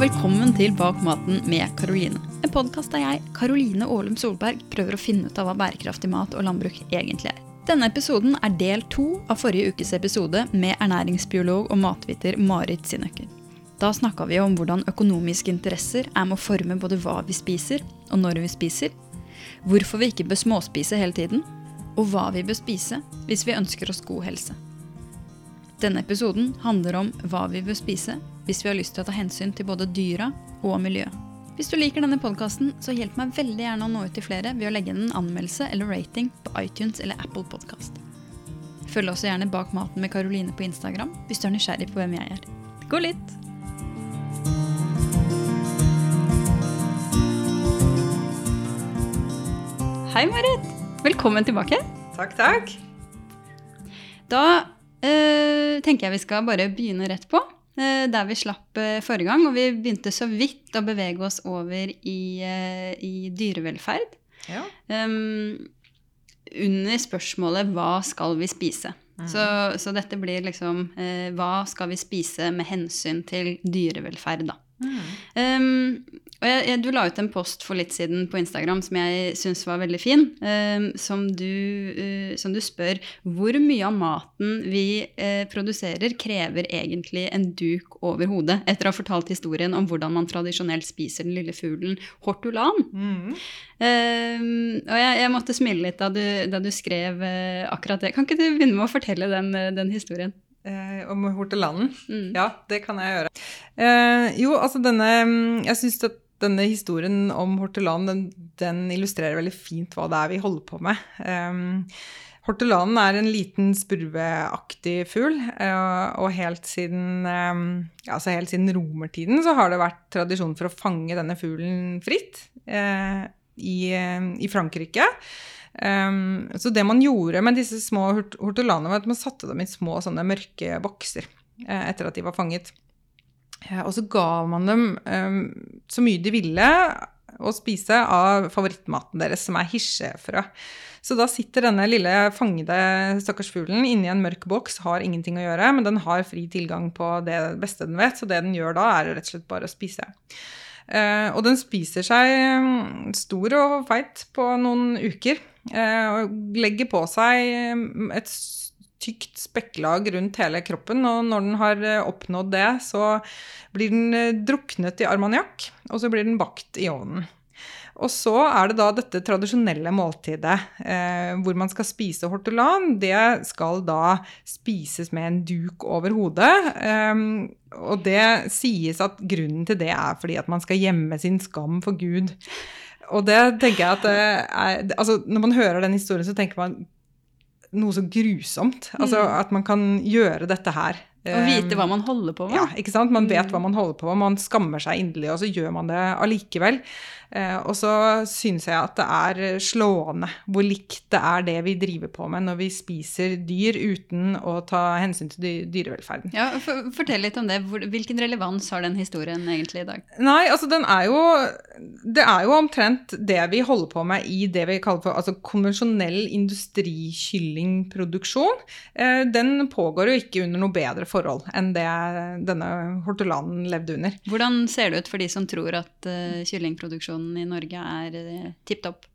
velkommen til Bak maten med Karoline. En podkast der jeg, Karoline Aalum Solberg, prøver å finne ut av hva bærekraftig mat og landbruk egentlig er. Denne episoden er del to av forrige ukes episode med ernæringsbiolog og matviter Marit Sinnøkker. Da snakka vi om hvordan økonomiske interesser er med å forme både hva vi spiser og når vi spiser, hvorfor vi ikke bør småspise hele tiden, og hva vi bør spise hvis vi ønsker oss god helse. Denne episoden handler om hva vi bør spise hvis vi har lyst til å ta hensyn til både dyra og miljøet. Hvis du liker denne podkasten, så hjelp meg veldig gjerne å nå ut til flere ved å legge inn en anmeldelse eller rating på iTunes eller Apple Podcast. Følg også gjerne Bak maten med Karoline på Instagram hvis du er nysgjerrig på hvem jeg er. Gå litt! Hei, Marit. Velkommen tilbake. Takk, takk. Da eh, tenker jeg vi skal bare begynne rett på. Eh, der vi slapp eh, forrige gang. Og vi begynte så vidt å bevege oss over i, eh, i dyrevelferd. Ja. Under spørsmålet 'hva skal vi spise'? Så, så dette blir liksom eh, 'hva skal vi spise med hensyn til dyrevelferd', da. Um, og jeg, jeg, du la ut en post for litt siden på Instagram som jeg syns var veldig fin. eh, som, du, eh, som, du, spør hvor mye av maten vi eh, produserer, krever egentlig en duk over hodet, etter å ha fortalt historien om hvordan man tradisjonelt spiser den lille fuglen hortulan. Mm. Um, og jeg, jeg, måtte smile litt da du, da du skrev uh, akkurat det. Kan ikke du begynne med å fortelle den, den historien? Eh, om hortelanen? Mm. Ja, det kan jeg gjøre. Eh, jo, altså denne Jeg syns at denne historien om hortelanen den, den, illustrerer veldig fint hva det er vi holder på med. Um, hortelanen er en liten spurveaktig fugl, uh, og helt siden, um, altså helt siden romertiden så har det vært tradisjon for å fange denne fuglen fritt uh, i, i, Frankrike. Um, så det man gjorde med disse små hortelanene, var at man satte dem i små sånne mørke bokser etter at de var fanget. Og så ga man dem um, så mye de ville å spise av favorittmaten deres, som er hirsefrø. Så da sitter denne lille fangede stakkars fuglen inni en mørk boks, har ingenting å gjøre, men den har fri tilgang på det beste den vet, så det den gjør da, er rett og slett bare å spise. Uh, og den spiser seg stor og feit på noen uker, uh, og legger på seg et tykt spekklag rundt hele kroppen. Og når den har eh, oppnådd det, så blir den eh, druknet i armaniakk, og så blir den bakt i ovnen. Og så er det da dette tradisjonelle måltidet eh, hvor man skal spise hortolan. Det skal da spises med en duk over hodet. Eh, og det sies at grunnen til det er fordi at man skal gjemme sin skam for Gud. Og det tenker jeg at er, altså Når man hører den historien, så tenker man noe så grusomt. Altså mm. at man kan gjøre dette her. Og vite hva man holder på med. Ja, ikke sant? Man vet mm. hva man holder på med. Man skammer seg inderlig, og så gjør man det allikevel. Eh, og så syns jeg at det er slående hvor likt det er det vi driver på med når vi spiser dyr uten å ta hensyn til dyrevelferden. Ja, for, Fortell litt om det. Hvilken relevans har den historien egentlig i dag? Nei, altså den er jo Det er jo omtrent det vi holder på med i det vi kaller for altså, konvensjonell industrikyllingproduksjon. Eh, den pågår jo ikke under noe bedre forhold enn det denne hortulanen levde under. Hvordan ser det ut for de som tror at uh, kyllingproduksjon produksjonen i Norge er eh, tipp topp?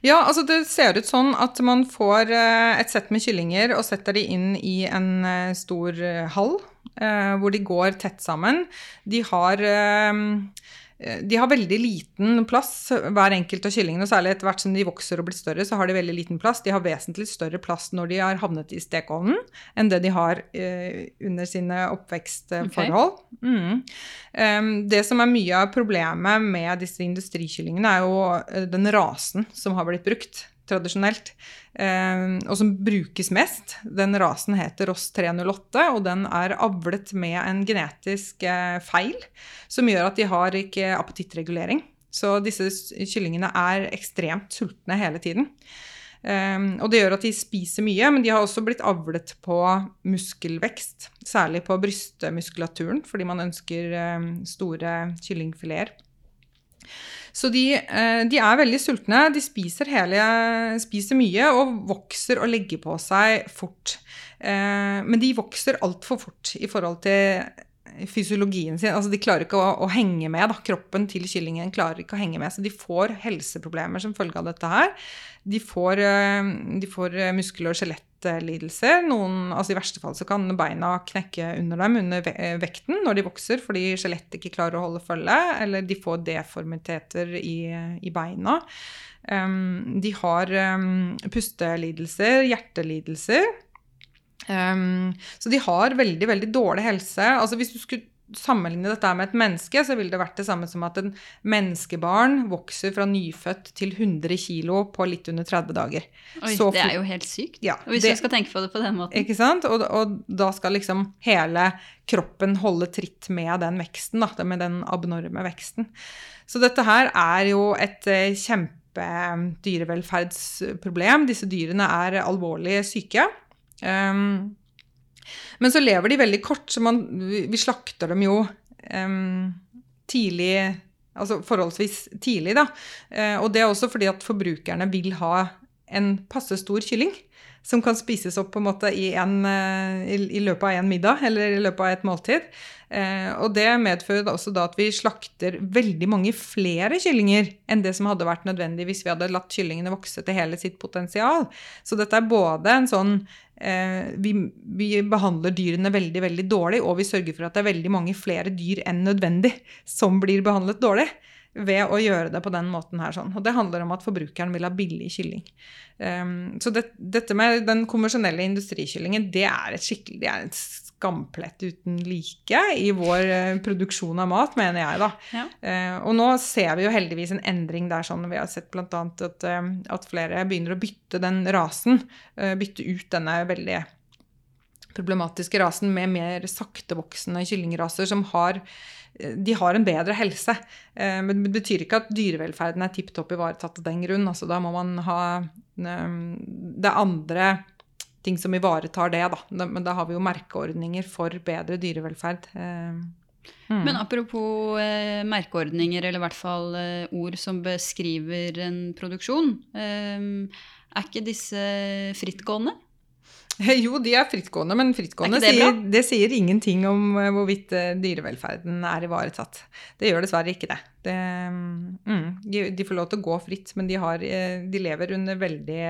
Ja, altså det ser ut sånn at man får eh, et sett med kyllinger og setter de inn i en eh, stor hall hvor de går tett sammen. De har de har veldig liten plass, hver enkelt av kyllingene. og Særlig etter hvert som de vokser og blir større, så har de veldig liten plass. De har vesentlig større plass når de har havnet i stekeovnen, enn det de har eh, under sine oppvekstforhold. Okay. Mm. Um, det som er mye av problemet med disse industrikyllingene, er jo uh, den rasen som har blitt brukt tradisjonelt, eh, og som brukes mest. Den rasen heter Ross 308, og den er avlet med en genetisk eh, feil som gjør at de har ikke appetittregulering. Så disse kyllingene er ekstremt sultne hele tiden. Um, og det gjør at de spiser mye, men de har også blitt avlet på muskelvekst. Særlig på brystmuskulaturen, fordi man ønsker store kyllingfileter. Så de, eh, de, er veldig sultne. De spiser, hele, spiser mye og vokser og legger på seg fort. Eh, men de vokser altfor fort i forhold til fysiologien sin. Altså de klarer ikke å, å henge med. Da. Kroppen til kyllingen klarer ikke å henge med. Så de får helseproblemer som følge av dette her. De får, eh, de får eh, muskel- og skjelettlidelser. Altså I verste fall så kan beina knekke under dem under vekten når de vokser fordi skjelettet ikke klarer å holde følge. Eller de får deformiteter i, i beina. Um, de har um, pustelidelser, hjertelidelser. Um, så de har veldig, veldig dårlig helse. Altså Hvis du skulle sammenligne dette med et menneske, så ville det vært det samme som at en menneskebarn vokser fra nyfødt til 100 kg på litt under 30 dager. Oi, så, det er jo helt sykt. Ja, hvis det, du skal tenke på det på den måten. Ikke sant? Og, og, da skal liksom hele kroppen holde tritt med den veksten, da, med den abnorme veksten. Så dette her er jo et kjempedyrevelferdsproblem. kjempe dyrevelferdsproblem. Disse dyrene er alvorlig syke. Um, men så lever de veldig kort, så man, vi slakter dem jo um, tidlig Altså forholdsvis tidlig, da. Uh, og det er også fordi at forbrukerne vil ha en passe stor kylling som kan spises opp på en måte i, en, uh, i, i løpet av en middag eller i løpet av et måltid. Uh, og det medfører også da at vi slakter veldig mange flere kyllinger enn det som hadde vært nødvendig hvis vi hadde latt kyllingene vokse til hele sitt potensial. Så dette er både en sånn Eh, vi, vi, behandler dyrene veldig veldig dårlig, og vi sørger for at det er veldig mange flere dyr enn nødvendig som blir behandlet dårlig ved å gjøre det på den måten her. Sånn. Og det handler om at forbrukeren vil ha billig kylling. Um, så det, dette med den konvensjonelle industrikyllingen, det er et skikkelig det er et skamplett uten like i vår uh, produksjon av mat, mener jeg, da. Ja. Uh, og nå ser vi jo heldigvis en endring der, sånn. Vi har sett bl.a. At, uh, at flere begynner å bytte den rasen. bytte ut denne veldig problematiske rasen med mer saktevoksende kyllingraser som har de har en bedre helse. Eh, men det betyr ikke at dyrevelferden er tipp topp ivaretatt av den grunn. Altså, da må man ha eh, Det andre ting som ivaretar det, da. Men da har vi jo merkeordninger for bedre dyrevelferd. Eh, mm. Men apropos eh, merkeordninger, eller i hvert fall eh, ord som beskriver en produksjon. Eh, er ikke disse frittgående? Jo, de er frittgående, men frittgående det sier, det sier, ingenting om eh, hvorvidt eh, dyrevelferden er ivaretatt. Det gjør dessverre ikke det. Det mm, de, de, får lov til å gå fritt, men de, har, eh, de, lever under veldig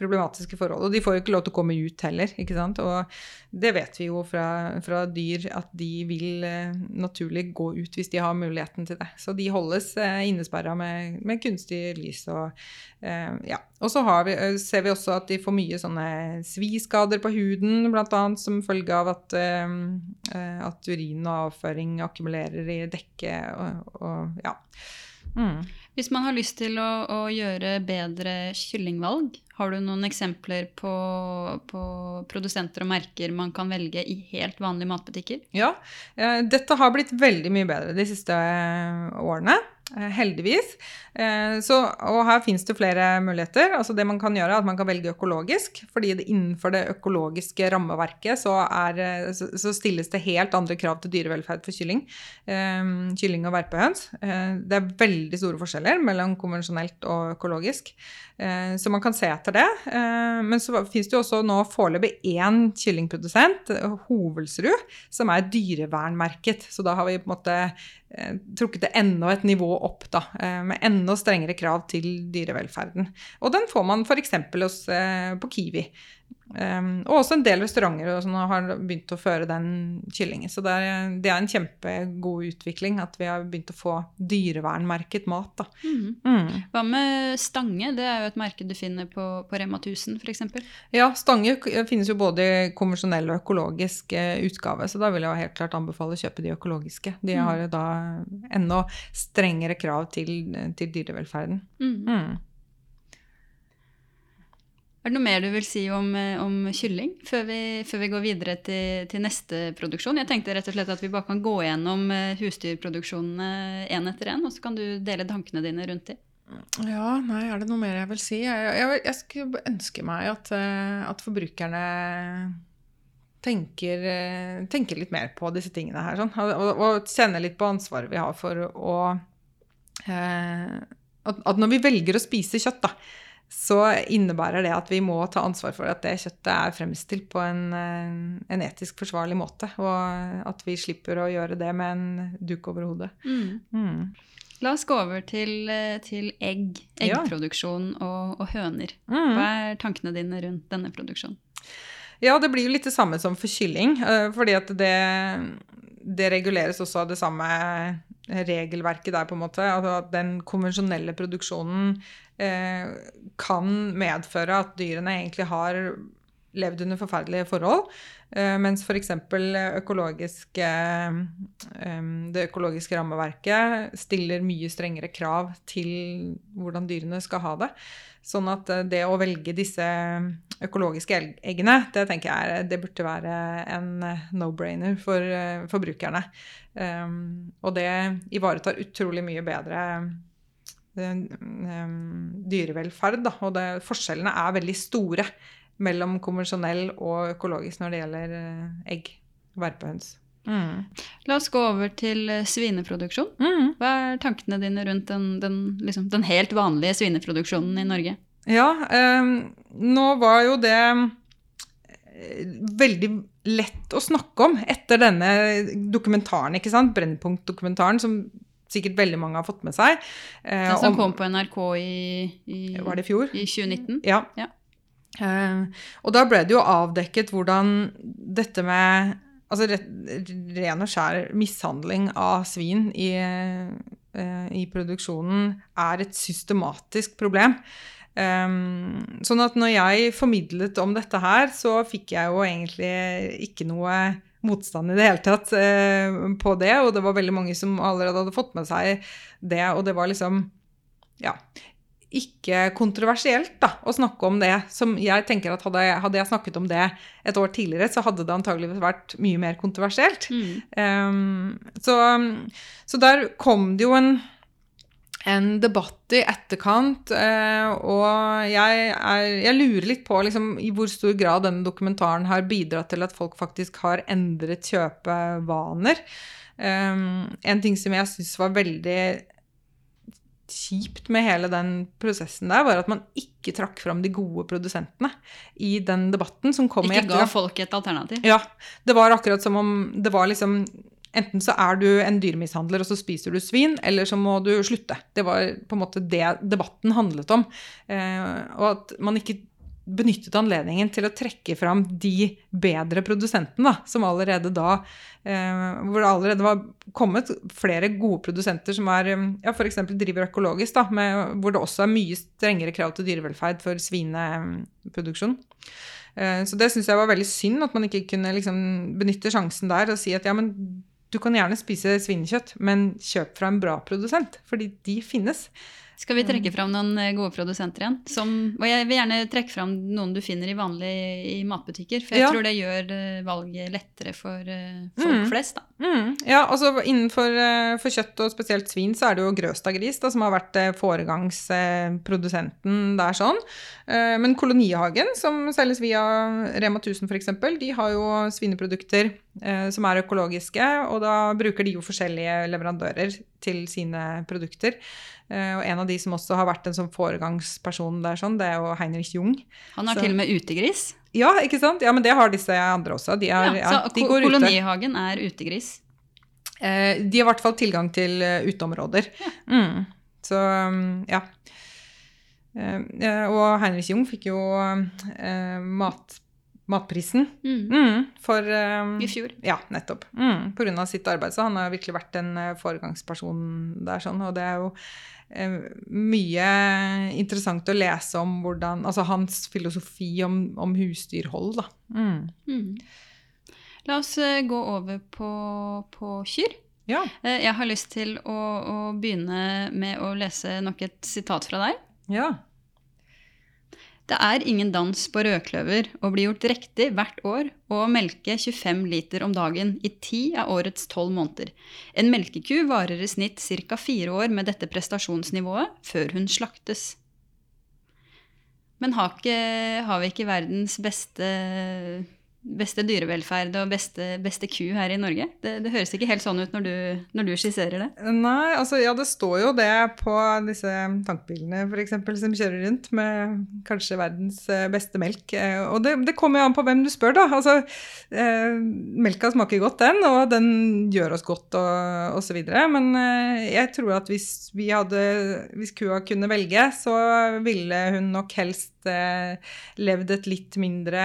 problematiske forhold. Og de får jo ikke lov til å komme ut heller. ikke sant? Og det vet vi jo fra, fra dyr at de vil naturlig gå ut hvis de har muligheten til det. Så de holdes innesperra med, med kunstig lys og ja. Og så ser vi også at de får mye sånne sviskader på huden, bl.a. som følge av at, at, urin og avføring akkumulerer i dekket og, og ja. Mm. Hvis man har lyst til å, å, gjøre bedre kyllingvalg, har du noen eksempler på, på, produsenter og merker man kan velge i helt vanlige matbutikker? Ja, uh, dette har blitt veldig mye bedre de siste årene. Eh, heldigvis. Eh, så, og her fins det flere muligheter. Altså det man kan gjøre, er at man kan velge økologisk. fordi det innenfor det økologiske rammeverket så, er, eh, så, stilles det helt andre krav til dyrevelferd for kylling. Kylling og verpehøns. Det er veldig store forskjeller mellom konvensjonelt og økologisk. Så man kan se etter det. Men så fins det jo også nå foreløpig én kyllingprodusent, Hovelsrud, som er dyrevernmerket. Så da har vi på en måte Eh, trukket det enda et nivå opp, da, eh, med enda strengere krav til dyrevelferden. Og den får man f.eks. Eh, på Kiwi. Um, og også en del restauranter som har begynt å føre den kyllingen. Så det er, det er, en kjempegod utvikling at vi har begynt å få dyrevernmerket mat. Mm. Mm. Hva med Stange? Det er jo et merke du finner på, på Rema 1000 f.eks. Ja, Stange finnes jo både i konvensjonell og økologisk uh, utgave, så da vil jeg helt klart anbefale å kjøpe de økologiske. De har jo da enda strengere krav til, til dyrevelferden. Mm. Er det noe mer du vil si om, eh, om kylling før vi, før vi, går videre til, til, neste produksjon? Jeg tenkte rett og slett at vi bare kan gå gjennom eh, husdyrproduksjonene én etter én, og så kan du dele tankene dine rundt dem. Ja, nei, er det noe mer jeg vil si? Jeg, jeg, jeg skulle ønske meg at, eh, at forbrukerne tenker, tenker, litt mer på disse tingene her. Sånn, og, og, kjenner litt på ansvaret vi har for å eh, at, at, når vi velger å spise kjøtt, da, så innebærer det at vi må ta ansvar for at det kjøttet er fremstilt på en, eh, en etisk forsvarlig måte. Og at vi slipper å gjøre det med en duk over hodet. Mm. Mm. La oss gå over til, eh, til egg, Ja. eggproduksjon og, og høner. Mm. Hva er tankene dine rundt denne produksjonen? Ja, det blir jo litt det samme som for kylling, eh, fordi at det, det reguleres også av det samme regelverket der, på en måte. Altså at den konvensjonelle produksjonen kan medføre at dyrene egentlig har levd under forferdelige forhold, eh, mens f.eks. Økologisk, eh, eh, det økologiske rammeverket stiller mye strengere krav til hvordan dyrene skal ha det. Sånn at eh, det å velge disse økologiske eggene, det tenker jeg det burde være en eh, no-brainer for eh, forbrukerne. Og det ivaretar utrolig mye bedre eh, dyrevelferd, da. Og det, forskjellene er veldig store mellom konvensjonell og økologisk når det gjelder eh, egg. Verpehøns. Mm. La oss gå over til eh, svineproduksjon. Mm. Hva er tankene dine rundt den, den, liksom, den helt vanlige svineproduksjonen i Norge? Ja, eh, nå var jo det eh, veldig lett å snakke om etter denne dokumentaren, ikke sant? Brennpunkt-dokumentaren, som sikkert veldig mange har fått med seg. Eh, Den som om- kom på NRK i, i, Var det i fjor? i 2019? Ja. Ja. Eh, og da ble det jo avdekket hvordan dette med Altså rett, ren og skjær mishandling av svin i, eh, i produksjonen er et systematisk problem. Um, sånn at når jeg formidlet om dette her, så fikk jeg jo egentlig ikke noe motstand i det hele tatt eh, på det, og det var veldig mange som allerede hadde fått med seg det, og det var liksom ja, ikke kontroversielt da, å snakke om det. Som jeg tenker at hadde, jeg- hadde jeg snakket om det et år tidligere, så hadde det antageligvis vært mye mer kontroversielt. Mm. Um, så, så der kom det jo en, en debatt i etterkant, eh, og jeg, er, jeg lurer litt på liksom, i hvor stor grad denne dokumentaren har bidratt til at folk faktisk har endret kjøpevaner. Um, en ting som jeg syns var veldig kjipt med hele den prosessen der, var at man ikke trakk fram de gode produsentene i den debatten som kom i Ikke ga folk et alternativ? Ja. Det var akkurat som om det var liksom Enten så er du en dyremishandler, og så spiser du svin, eller så må du slutte. Det var på en måte det debatten handlet om. Eh, og at man ikke benyttet anledningen til å trekke fram de bedre produsentene, da, som allerede da eh, Hvor det allerede var kommet flere gode produsenter som er eh, ja, f.eks. driver økologisk, da, med, hvor det også er mye strengere krav til dyrevelferd for svineproduksjon. Så det syns jeg var veldig synd, at man ikke kunne liksom benytte sjansen der og si at ja, men du kan gjerne spise svinekjøtt, men kjøp fra en bra produsent, fordi de finnes. Skal vi trekke fram noen eh, gode produsenter igjen? Som, og jeg vil gjerne trekke fram noen du finner i vanlige i matbutikker. For jeg Ja. tror det gjør eh, valget lettere for eh, folk Mm. flest. Da. Mm, ja, altså innenfor for kjøtt og spesielt svin så er det jo Grøstad Gris da, som har vært foregangsprodusenten der sånn. Men Kolonihagen, som selges via Rema 1000 f.eks., de har jo svineprodukter som er økologiske, og da bruker de jo forskjellige leverandører til sine produkter. Eh, Og en av de som også har vært en sånn foregangsperson der, sånn, det er jo Heinrich Jung. Han har Så- til og med utegris. Ja, ikke sant? Ja, men det har disse andre også. De, er, Ja, ja, så de ko- går ute. kolonihagen er utegris. Eh, de har i hvert fall tilgang til uteområder. uteområder. Mm. Så um, ja. Eh, eh, og Heinrich Jung fikk jo eh, mat, matprisen Mm. mm, for um, I fjor. Ja, nettopp. Mm, av sitt arbeid. Så han har virkelig vært en eh, foregangsperson der, sånn. Og det er jo eh, mye interessant å lese om hvordan Altså hans filosofi om, om husdyrhold, da. Mm. Mm. La oss eh, gå over på, på kyr. Ja. Eh, Jeg har lyst til å, å begynne med å lese nok et sitat fra deg. ja. Det er ingen dans på rødkløver å bli gjort riktig hvert år og å melke 25 liter om dagen i ti av årets tolv måneder. En melkeku varer i snitt ca. fire år med dette prestasjonsnivået før hun slaktes. Men har, ikke, har vi ikke verdens beste beste dyrevelferd og beste, beste ku her i Norge? Det, det, høres ikke helt sånn ut når du, når du, skisserer det. Nei, altså ja, det står jo det på disse tankbilene f.eks. som kjører rundt med kanskje verdens eh, beste melk. Eh, og det, det kommer jo an på hvem du spør, da. Altså, eh, melka smaker godt, den, og den gjør oss godt og osv. Men eh, jeg tror at hvis vi hadde Hvis kua kunne velge, så ville hun nok helst eh, levd et litt mindre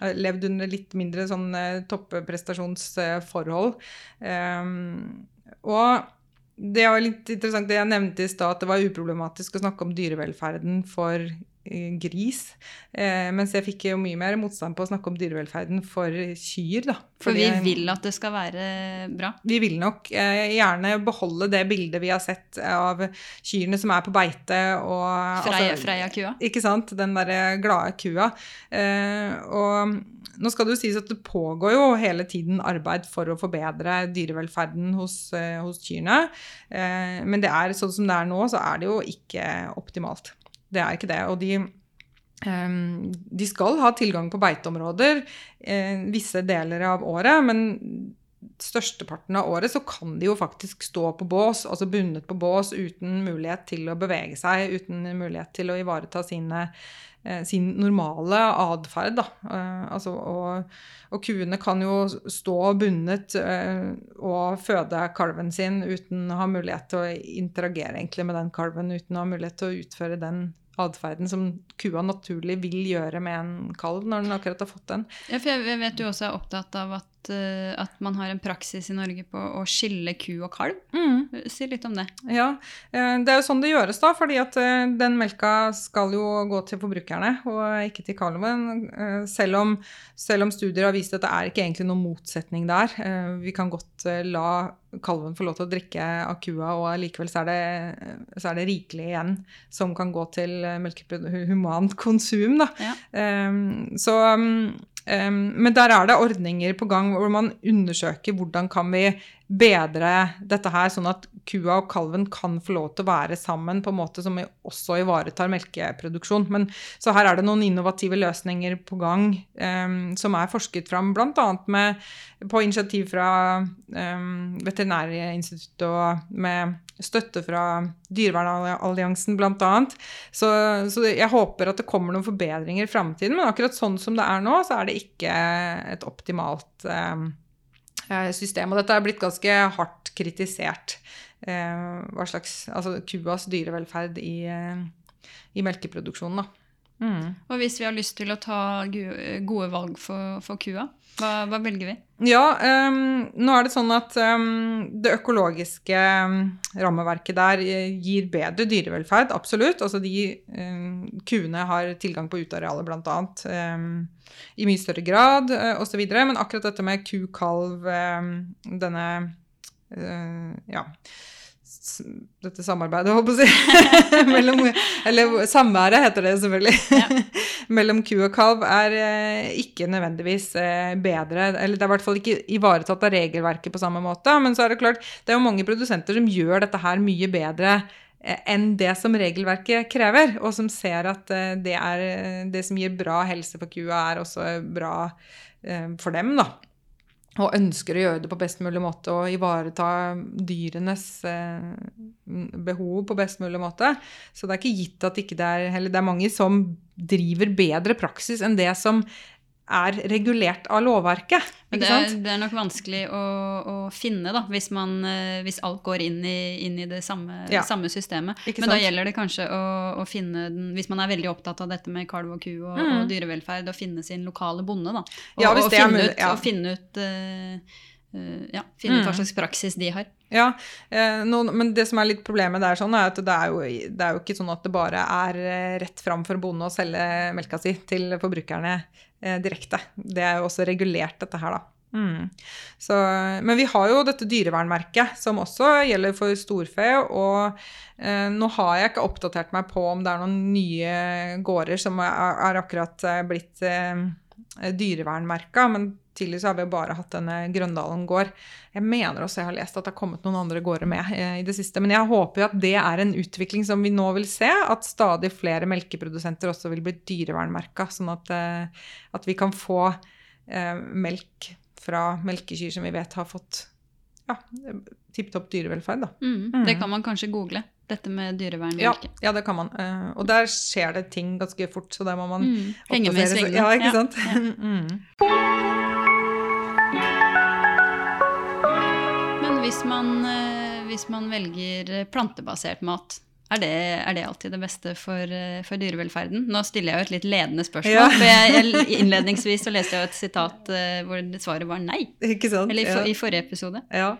levd under litt mindre sånn eh, topprestasjonsforhold. Um, og det var litt interessant det jeg nevnte i stad, at det var uproblematisk å snakke om dyrevelferden for Eh, gris. Eh, mens jeg fikk jo mye mer motstand på å snakke om dyrevelferden for kyr. Da. For vi vil at det skal være bra? Vi vil nok eh, gjerne beholde det bildet vi har sett av kyrne som er på beite. Og, Freia, altså, Freia-kua? Ikke sant? Den derre glade kua. Eh, og nå skal det jo sies at det pågår jo hele tiden arbeid for å forbedre dyrevelferden hos, eh, hos kyrne. Eh, men det er sånn som det er nå, så er det jo ikke optimalt. Det er ikke det. Og de, ehm, de skal ha tilgang på beiteområder eh, visse deler av året, men størsteparten av året så kan de jo faktisk stå på bås, altså bundet på bås, uten mulighet til å bevege seg, uten mulighet til å ivareta sine, eh, sin normale atferd. Eh, altså, og, og, kuene kan jo stå bundet og føde kalven sin uten å ha mulighet til å interagere med den kalven, uten å ha mulighet til å utføre den atferden som kua naturlig vil gjøre med en kalv når den akkurat har fått den. Ja, for jeg vet du også er opptatt av at, at man har en praksis i Norge på å skille ku og kalv. Mm. Si litt om det. Ja, uh, det er jo sånn det gjøres, da. fordi at uh, den melka skal jo gå til forbrukerne og ikke til kalven. Selv om, selv, om, studier har vist at det er ikke egentlig noen motsetning der. Vi kan godt la kalven får lov til å drikke av kua, og likevel så er, det, så er det rikelig igjen som kan gå til humant konsum. Da. Ja. Um, så um, men der er det ordninger på gang hvor man undersøker hvordan kan vi bedre dette her, sånn at kua og kalven kan få lov til å være sammen på en måte som også ivaretar melkeproduksjon. Men, så her er det noen innovative løsninger på gang um, som er forsket fram bl.a. på initiativ fra um, Veterinærinstituttet og med støtte fra Dyrevernalliansen bl.a. Så, så jeg håper at det kommer noen forbedringer i framtiden. Men akkurat sånn som det er nå, så er det ikke et optimalt um, system. Og dette er blitt ganske hardt kritisert. Eh, hva slags Altså kuas dyrevelferd i, eh, i melkeproduksjonen, da. Mm. Og hvis vi har lyst til å ta gode valg for, for kua, hva, hva, velger vi? Ja, um, nå er det sånn at um, det økologiske um, rammeverket der gir bedre dyrevelferd, absolutt. Altså de kuene har tilgang på utearealet bl.a. Um, i mye større grad uh, osv. Men akkurat dette med ku-kalv, denne uh, ja dette samarbeidet, holdt på å si. mellom, eller samværet, heter det selvfølgelig. Ja. mellom ku og kalv er eh, ikke nødvendigvis eh, bedre. Eller det er i hvert fall ikke ivaretatt av regelverket på samme måte. Men så er det klart, det er jo mange produsenter som gjør dette her mye bedre eh, enn det som regelverket krever, og som ser at det, er, det som gir bra helse for kua, er også bra for dem, da og ønsker å gjøre det på best mulig måte og ivareta dyrenes eh, behov på best mulig måte. Så det er ikke gitt at ikke det er Eller det er mange som driver bedre praksis enn det som er regulert av lovverket. Det det, er, nok vanskelig å, å finne, da, hvis, man, eh, hvis, alt går inn i, inn i det samme, ja. samme systemet. Men sant? da gjelder det kanskje å, å, finne den Hvis man er veldig opptatt av dette med kalv og ku og, mm. og dyrevelferd, å finne sin lokale bonde, da. Og, ja, og finne, ut, ja. finne ut uh, uh, ja, finne ut hva mm. slags praksis de har. Ja, noen, men det som er litt problemet der, sånn, er at det er, jo, det er jo ikke sånn at det bare er rett fram for bonde å selge melka si til forbrukerne eh, direkte. Det er jo også regulert, dette her, da. Mm. Så, men vi har jo dette dyrevernmerket, som også gjelder for storfe. Og eh, nå har jeg ikke oppdatert meg på om det er noen nye gårder som er, er akkurat eh, blitt eh, dyrevernmerka, men tidligere så har vi jo bare hatt denne Grøndalen gård. Jeg mener også jeg har lest at det har kommet noen andre gårder med eh, i det siste. Men jeg håper jo at det er en utvikling som vi nå vil se, at stadig flere melkeprodusenter også vil bli dyrevernmerka, sånn at, eh, at, vi kan få eh, melk fra melkekyr som vi vet har fått ja, tipp topp dyrevelferd. Da. Mm. Mm. Det kan man kanskje google, dette med dyrevern? Ja, ja, det kan man. Eh, og der skjer det ting ganske fort, så der må man Mm. Henge med i svingene. Ja, ikke Ja, sant? mm. Men hvis man, eh, hvis man velger plantebasert mat, er det, er det alltid det beste for, eh, for dyrevelferden? Nå stiller jeg jo et litt ledende spørsmål, Ja. for jeg, jeg, innledningsvis så leste jeg et sitat uh, hvor svaret var nei. Ikke sant? Eller i, for, Ja. i forrige episode. Ja.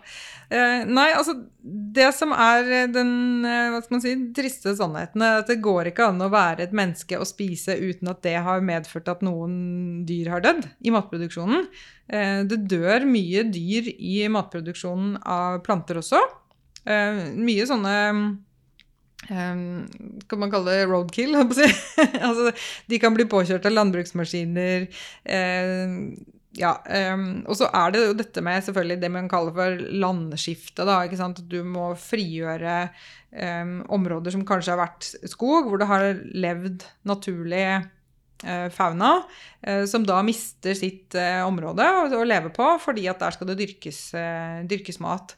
Uh, nei, altså Det som er den uh, hva skal man si, triste sannheten, er at det går ikke an å være et menneske og spise uten at det har medført at noen dyr har dødd i matproduksjonen. Det dør mye dyr i matproduksjonen av planter også. Mye sånne eh, kan man kalle det roadkill? altså, de kan bli påkjørt av landbruksmaskiner. Eh, ja, um, og så er det jo dette med selvfølgelig det man kaller for landskifte. da, ikke sant? Du må frigjøre um, områder som kanskje har vært skog, hvor det har levd naturlig uh, fauna, uh, som da mister sitt uh, område å, å leve på, fordi at der skal det dyrkes, dyrkes mat.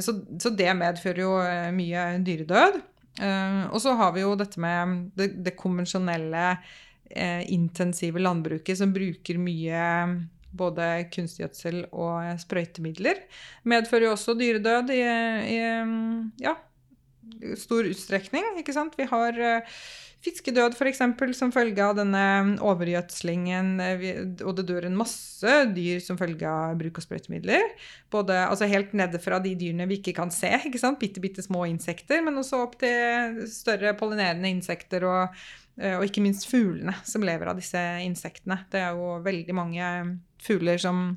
Så, så det medfører jo mye dyredød. Eh, og så har vi jo dette med det, det konvensjonelle eh, intensive landbruket som bruker mye både kunstgjødsel og sprøytemidler. Medfører jo også dyredød i, i ja, stor utstrekning. ikke sant? Vi har eh, fiskedød f.eks. som følge av denne overgjødslingen, eh, og det dør en masse dyr som følge av bruk av sprøytemidler. Både, altså Helt nede fra de dyrene vi ikke kan se, ikke sant? bitte, bitte små insekter, men også opp til større pollinerende insekter og, eh, og ikke minst fuglene som lever av disse insektene. Det er jo veldig mange fugler som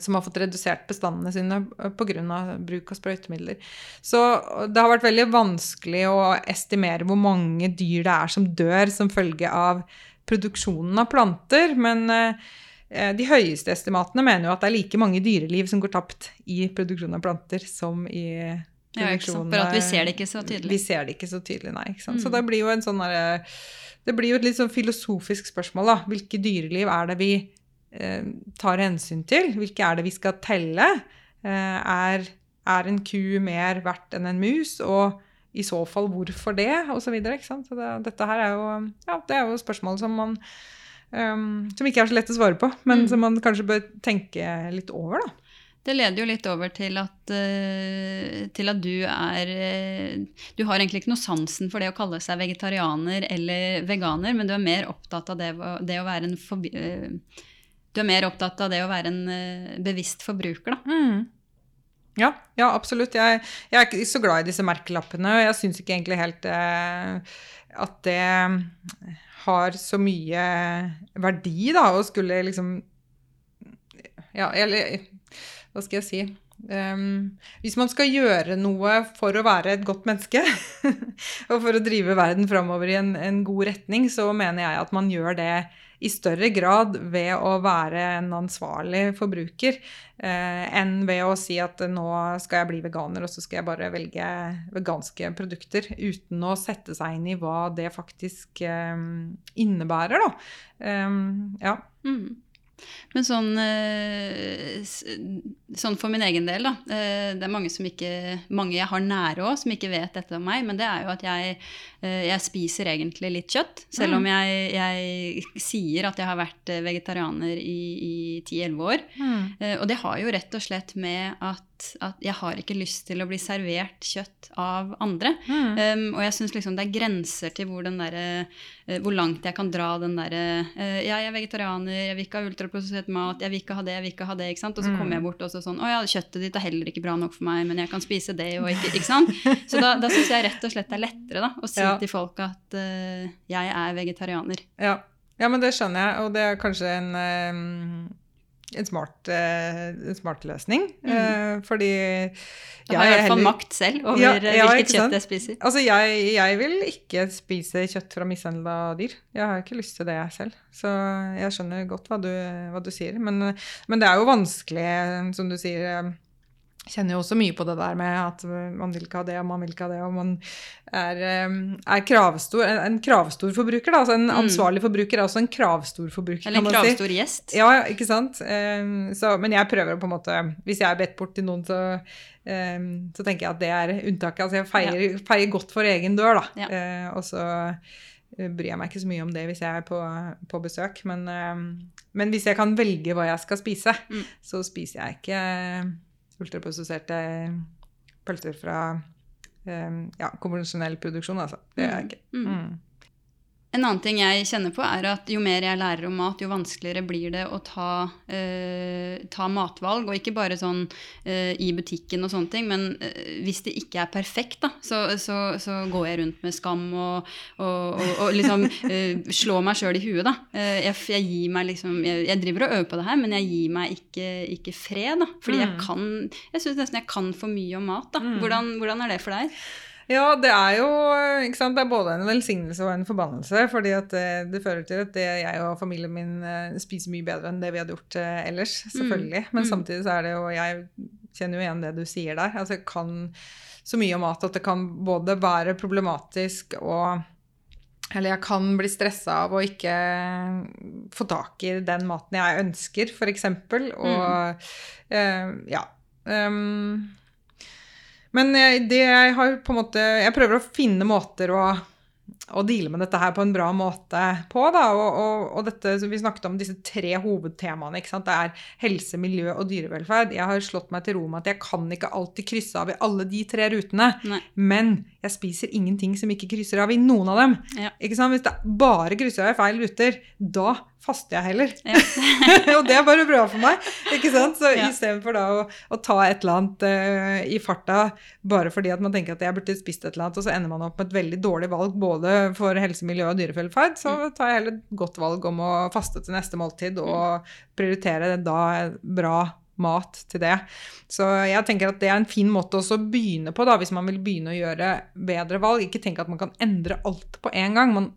som har fått redusert bestandene sine pga. bruk av sprøytemidler. Så det har vært veldig vanskelig å estimere hvor mange dyr det er som dør som følge av produksjonen av planter. Men eh, de høyeste estimatene mener jo at det er like mange dyreliv som går tapt i produksjonen av planter, som i Ja, ikke sant? For at vi ser det ikke så tydelig. Vi ser det ikke så tydelig, nei. Sant? Så Mm. det blir jo en sånn der, Det blir jo et litt sånn filosofisk spørsmål, da. Hvilke dyreliv er det vi eh, tar hensyn til? Hvilke er det vi skal telle? Eh, er, er en ku mer verdt enn en mus? Og i så fall hvorfor det? Og så videre, ikke sant. Så det, dette her er jo Ja, det er jo spørsmål som man um, som ikke er så lett å svare på, men Mm. som man kanskje bør tenke litt over, da. Det leder jo litt over til at, eh, til at du er eh, Du har egentlig ikke noe sansen for det å kalle seg vegetarianer eller veganer, men du er mer opptatt av det, det å være en forbi, eh, Du er mer opptatt av det å være en eh, bevisst forbruker, da. Mm. Ja, ja, absolutt. Jeg, jeg er ikke så glad i disse merkelappene, og jeg syns ikke egentlig helt eh, at det har så mye verdi, da, å skulle liksom Ja, eller hva skal jeg si? Um, hvis man skal gjøre noe for å være et godt menneske, og for å drive verden framover i en, en god retning, så mener jeg at man gjør det i større grad ved å være en ansvarlig forbruker eh, enn ved å si at nå skal jeg bli veganer, og så skal jeg bare velge veganske produkter, uten å sette seg inn i hva det faktisk eh, innebærer, da. Um, ja. Mm. Men sånn, eh, sånn for min egen del, da. eh, Det er mange, som ikke, mange jeg har nære òg, som ikke vet dette om meg. Men det er jo at jeg, eh, jeg spiser egentlig litt kjøtt. Selv om jeg, jeg sier at jeg har vært vegetarianer i, i 10-11 år. Mm. Og det har jo rett og slett med at, at jeg har ikke lyst til å bli servert kjøtt av andre. Mm. Um, og jeg syns liksom det er grenser til hvor, den derre, eh, hvor langt jeg kan dra den derre uh, Ja, jeg er vegetarianer, jeg vil ikke ha ultraprosessert mat, jeg vil ikke ha det, jeg vil ikke ha det. ikke sant? Og så Mm. kommer jeg bort og så sånn Å ja, kjøttet ditt er heller ikke bra nok for meg, men jeg kan spise det og ikke Ikke sant? Så da, da syns jeg rett og slett det er lettere da, å si Ja. til folk at uh, jeg er vegetarianer. Ja. ja, men det skjønner jeg, og det er kanskje en, en, smart, eh, en smart løsning. Mm. Fordi Da har jeg i hvert fall makt selv over Ja, eh, ja, hvilket kjøtt jeg spiser. Altså, jeg, jeg vil ikke spise kjøtt fra mishandla dyr. Jeg har ikke lyst til det selv. Så jeg skjønner godt hva du, hva du sier. Men, men det er jo vanskelig, som du sier, kjenner jo også mye på det der med at man vil ikke ha det, og man vil ikke ha det, og man er, er kravstor, en, kravstor forbruker. Da. Altså en ansvarlig forbruker er også en kravstor forbruker. Eller en man si. kravstor gjest. Ja, ikke sant. Så, men jeg prøver på en måte Hvis jeg er bedt bort til noen, så, så tenker jeg at det er unntaket. Altså jeg feier, feier godt for egen dør, da. Ja. Eh, og så eh, bryr jeg meg ikke så mye om det hvis jeg er på, på besøk. Men, men hvis jeg kan velge hva jeg skal spise, Mm. så spiser jeg ikke ultraprosesserte pølser fra eh, ja, konvensjonell produksjon, altså. Det gjør jeg ikke. Mm. En annen ting jeg kjenner på, er at jo mer jeg lærer om mat, jo vanskeligere blir det å ta, eh, ta matvalg. Og ikke bare sånn eh, i butikken og sånne ting, men eh, hvis det ikke er perfekt, da, så, så, så går jeg rundt med skam og, og, og, og liksom eh, slår meg sjøl i huet, da. Eh, jeg, jeg gir meg liksom jeg, jeg driver og øver på det her, men jeg gir meg ikke, ikke fred, da. Fordi jeg Mm. kan Jeg syns nesten jeg kan for mye om mat, da. Mm. Hvordan, hvordan er det for deg? Ja, det er jo sant? Det er både en velsignelse og en forbannelse. fordi at det, det fører til at det, jeg og familien min eh, spiser mye bedre enn det vi hadde gjort eh, ellers. Selvfølgelig. Men Mm. samtidig så er det jo Jeg kjenner jo igjen det du sier der. Altså jeg kan så mye om mat at det kan både være problematisk og eller jeg kan bli stressa av å ikke få tak i den maten jeg ønsker, f.eks. Og eh, ja. Um, men jeg, det jeg har på en måte Jeg prøver å finne måter å, å deale med dette her på en bra måte på. Da. Og, og, og dette, vi snakket om disse tre hovedtemaene. Ikke sant? Det er helse, miljø og dyrevelferd. Jeg har slått meg til ro med at jeg kan ikke alltid krysse av i alle de tre rutene. Nei. Men jeg spiser ingenting som ikke krysser av i noen av dem. Ja. Ikke sant? Hvis det bare krysser av i feil ruter, da faster jeg heller. Ja. og det er bare bra for meg. ikke sant? Så Ja. istedenfor da å, å ta et eller annet uh, i farta bare fordi at man tenker at jeg burde spist et eller annet, og så ender man opp med et veldig dårlig valg både for helse, miljø og dyrevelferd, så Mm. tar jeg heller et godt valg om å faste til neste måltid og prioritere da bra mat til det. Så jeg tenker at det er en fin måte å begynne på, da, hvis man vil begynne å gjøre bedre valg. Ikke tenke at man kan endre alt på en gang. Man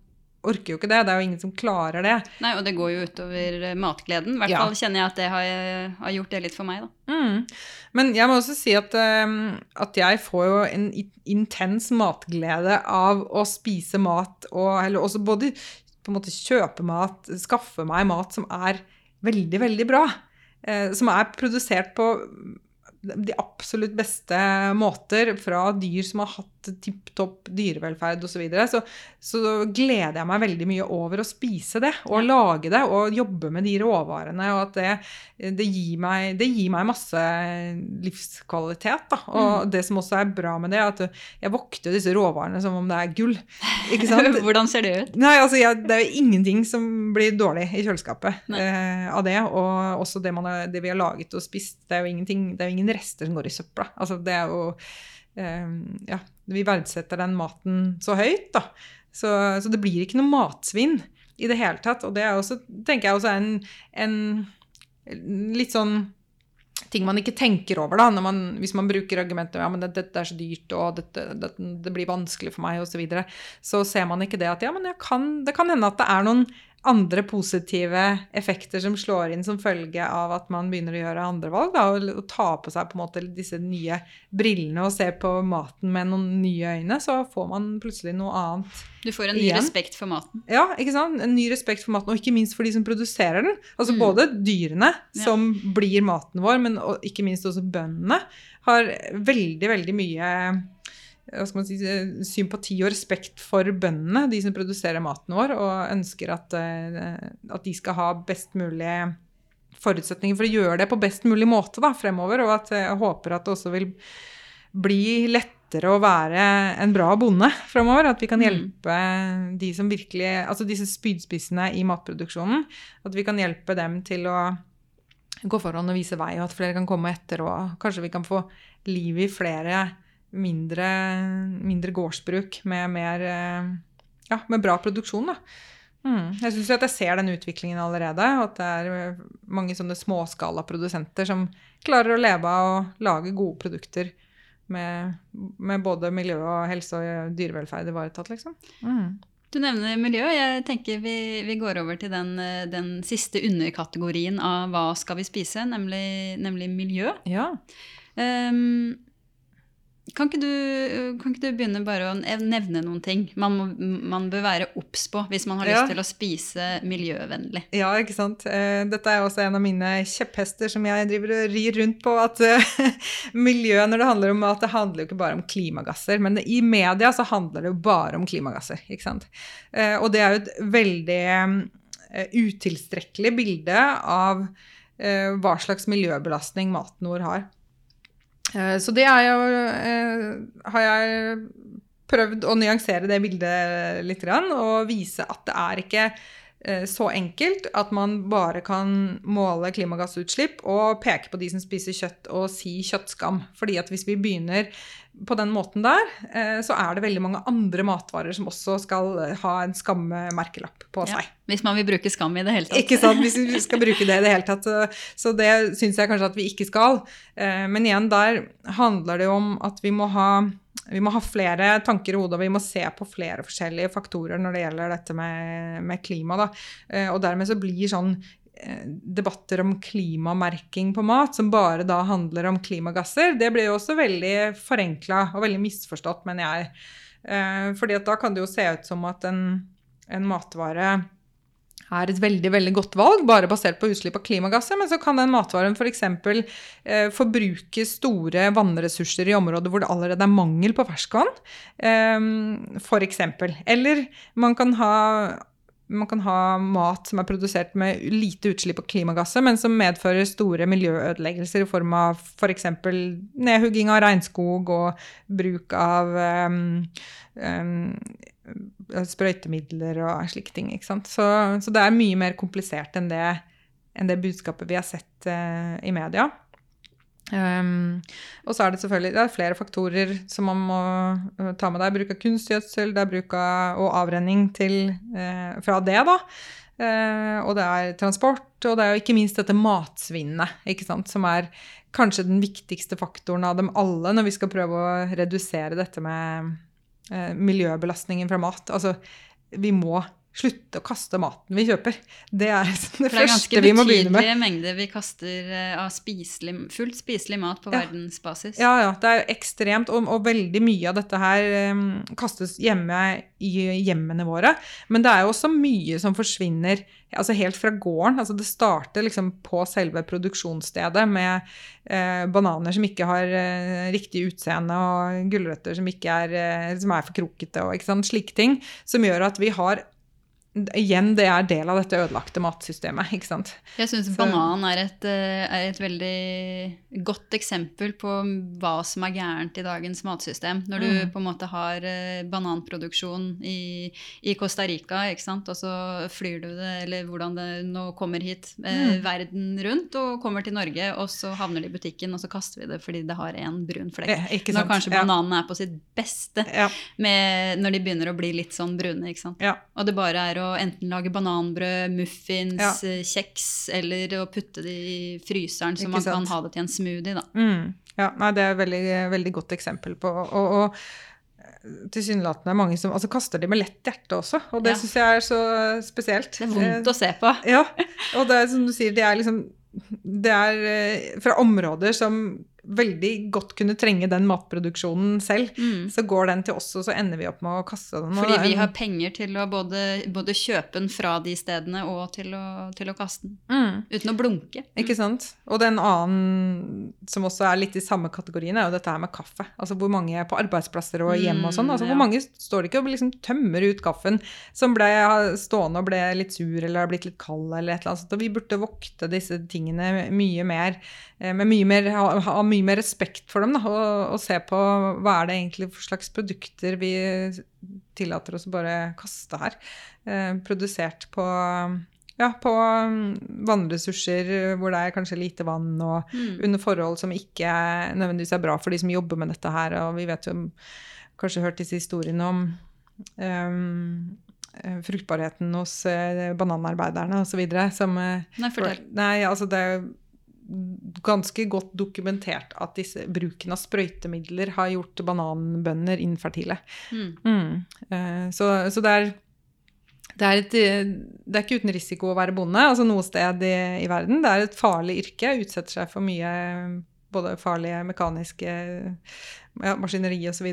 orker jo ikke det. Det er jo ingen som klarer det. Nei, og det går jo utover eh, matgleden. I hvert Ja. fall kjenner jeg at det har, har gjort det litt for meg, da. Mm. Men jeg må også si at, um, at jeg får jo en intens matglede av å spise mat, og eller også både på en måte kjøpe mat, skaffe meg mat som er veldig, veldig bra. Eh, som er produsert på de absolutt beste måter fra dyr som har hatt tipp topp dyrevelferd osv. Så, videre. så så gleder jeg meg veldig mye over å spise det og lage det og jobbe med de råvarene. Og at det, det, gir, meg, det gir meg masse livskvalitet. Da. Og det som også er bra med det, er at jeg vokter disse råvarene som om det er gull. Ikke sant? Hvordan ser det ut? Nei, altså jeg, Det er jo ingenting som blir dårlig i kjøleskapet eh, av det. Og også det, man har, det vi har laget og spist. Det er jo ingenting, det er jo ingen rester som går i søpla. Altså det er jo eh, Ja, vi verdsetter den maten så høyt, da. Så, så det blir ikke noe matsvinn i det hele tatt. Og det er også, tenker jeg også er en, en litt sånn ting man ikke tenker over da, når man, hvis man bruker argumentet ja, men det, dette er så dyrt, og dette, dette, det blir vanskelig for meg, osv., så, videre, så ser man ikke det at ja, men kan, det kan hende at det er noen andre positive effekter som slår inn som følge av at man begynner å gjøre andre valg, da, og, ta på seg på en måte disse nye brillene og se på maten med noen nye øyne, så får man plutselig noe annet Du får en ny Igjen. respekt for maten. ja, ikke sant? En ny respekt for maten, og ikke minst for de som produserer den. Altså Mm. både dyrene, Ja. som blir maten vår, men ikke minst også bøndene, har veldig, veldig mye si, sympati og respekt for bøndene, de som produserer maten vår, og ønsker at, eh, at de skal ha best mulig forutsetninger for å gjøre det på best mulig måte da, fremover, og at jeg håper at det også vil bli lettere å være en bra bonde fremover. At vi kan Mm. hjelpe de som virkelig Altså disse spydspissene i matproduksjonen. At vi kan hjelpe dem til å gå foran og vise vei, og at flere kan komme etter. Og kanskje vi kan få liv i flere mindre, mindre gårdsbruk med mer eh, Ja, med bra produksjon, da. Mm. Jeg syns jeg ser den utviklingen allerede. At det er eh, mange sånne småskalaprodusenter som klarer å leve av å lage gode produkter med, med både miljø og helse og dyrevelferd ivaretatt, liksom. Mm. Du nevner miljø. Jeg tenker vi, vi går over til den, eh, den siste underkategorien av hva skal vi spise, nemlig, nemlig miljø. Ja. Um, kan ikke, du, kan ikke du begynne bare å nevne noen ting man, må, man bør være obs på hvis man har lyst Ja. til å spise miljøvennlig? Ja, ikke sant. Eh, Dette er også en av mine kjepphester som jeg driver og rir rundt på. At eh, miljø, når det handler om mat, det handler jo ikke bare om klimagasser. Men i media så handler det jo bare om klimagasser, ikke sant. Eh, Og det er jo et veldig eh, utilstrekkelig bilde av eh, hva slags miljøbelastning maten vår har. Eh, Så det er jo, eh, har jeg prøvd å nyansere det bildet litt, og vise at det er ikke så enkelt at man bare kan måle klimagassutslipp og peke på de som spiser kjøtt og si kjøttskam. Fordi at hvis vi begynner på den måten der, eh, så er det veldig mange andre matvarer som også skal eh, ha en skammerkelapp på Ja, seg. hvis man vil bruke skam i det hele tatt. Ikke sant, hvis vi skal bruke det i det hele tatt. Så, det syns jeg kanskje at vi ikke skal. Eh, Men igjen, der handler det om at vi må ha vi må ha flere tanker i hodet, og vi må se på flere forskjellige faktorer når det gjelder dette med, med klima. Da. Eh, Og dermed så blir sånn eh, debatter om klimamerking på mat, som bare da handler om klimagasser, det blir jo også veldig forenkla og veldig misforstått, mener jeg. Eh, Fordi at da kan det jo se ut som at en, en matvare er et veldig veldig godt valg, bare basert på utslipp av klimagasser. Men så kan den matvaren f.eks. Eh, forbruke store vannressurser i områder hvor det allerede er mangel på ferskvann. Eh, F.eks. Eller man kan ha man kan ha mat som er produsert med lite utslipp av klimagasser, men som medfører store miljøødeleggelser i form av f.eks. nedhugging av regnskog og bruk av um, um, sprøytemidler og slike ting. Så, så det er mye mer komplisert enn det, enn det budskapet vi har sett uh, i media. Um, og så er det selvfølgelig det er flere faktorer som man må uh, ta med deg. Bruk av kunstgjødsel, det er bruk av og avrenning til, uh, fra det, da. Eh, og det er transport, og det er jo ikke minst dette matsvinnet, som er kanskje den viktigste faktoren av dem alle når vi skal prøve å redusere dette med eh, miljøbelastningen fra mat. Altså, vi må slutte å kaste maten vi kjøper. Det er det, det første vi må begynne med. Det er ganske betydelige mengder vi kaster eh, av spiselig, fullt spiselig mat på Ja. verdensbasis. Ja, ja, det er ekstremt, og, og veldig mye av dette her um, kastes hjemme i hjemmene våre. Men det er jo også mye som forsvinner altså helt fra gården. Altså det starter liksom på selve produksjonsstedet med eh, bananer som ikke har eh, riktig utseende, og gulrøtter som, ikke er, eh, som er for krokete, og ikke sant? slike ting. Som gjør at vi har Igjen, det er del av dette ødelagte matsystemet. ikke sant? Jeg syns banan er et, eh, er et veldig godt eksempel på hva som er gærent i dagens matsystem. Når du Mm. på en måte har eh, bananproduksjon i, i Costa Rica, ikke sant? og så flyr du det, eller hvordan det nå kommer hit, eh, Mm. verden rundt, og kommer til Norge, og så havner det i butikken, og så kaster vi det fordi det har en brun flekk. Eh, Når kanskje kanskje Ja. er på sitt beste Ja, med, når de begynner å bli litt sånn brune. ikke sant? ja. Og det bare er å enten lage bananbrød, muffins, Ja. eh, kjeks, eller å putte det i fryseren så Ikke man sant. kan ha det til en smoothie, da. Mm. Ja, nei, det er et veldig, veldig godt eksempel på Og, og tilsynelatende er mange som altså, kaster de med lett hjerte også, og det Ja. syns jeg er så spesielt. Det er vondt å se på. Ja, og det er som du sier, det er liksom Det er eh, fra områder som veldig godt kunne trenge den matproduksjonen selv. Mm. Så går den til oss, og så ender vi opp med å kaste den. Fordi er- vi har penger til å både, både kjøpe den fra de stedene og til å, til å kaste den. mm. Uten å blunke. Ikke sant? Og den annen som også er litt i samme kategorien, er jo dette her med kaffe. Altså hvor mange på arbeidsplasser og hjem og sånn. Altså Mm, hvor mange står det ikke og liksom tømmer ut kaffen som ble stående og ble litt sur eller har blitt litt kald eller et eller annet Så vi burde vokte disse tingene mye mer, eh, med mye mer, ha, ha mye mer respekt for dem, da, og, og se på hva er det egentlig for slags produkter vi tillater oss å bare kaste her. Eh, produsert på ja, på mm, vannressurser hvor det er kanskje lite vann, og Mm. under forhold som ikke nødvendigvis er bra for de som jobber med dette her. Og vi vet jo kanskje hørt disse historiene om eh, fruktbarheten hos eh, bananarbeiderne osv. som eh, Nei, fortell. Nei, altså det er ganske godt dokumentert at disse bruken av sprøytemidler har gjort bananbønder infertile. Mm. Mm. Eh, Så, så det er det er, et, det er ikke uten risiko å være bonde, altså noe sted i, i verden. Det er et farlig yrke, utsetter seg for mye både farlige mekaniske ja, maskineri osv.,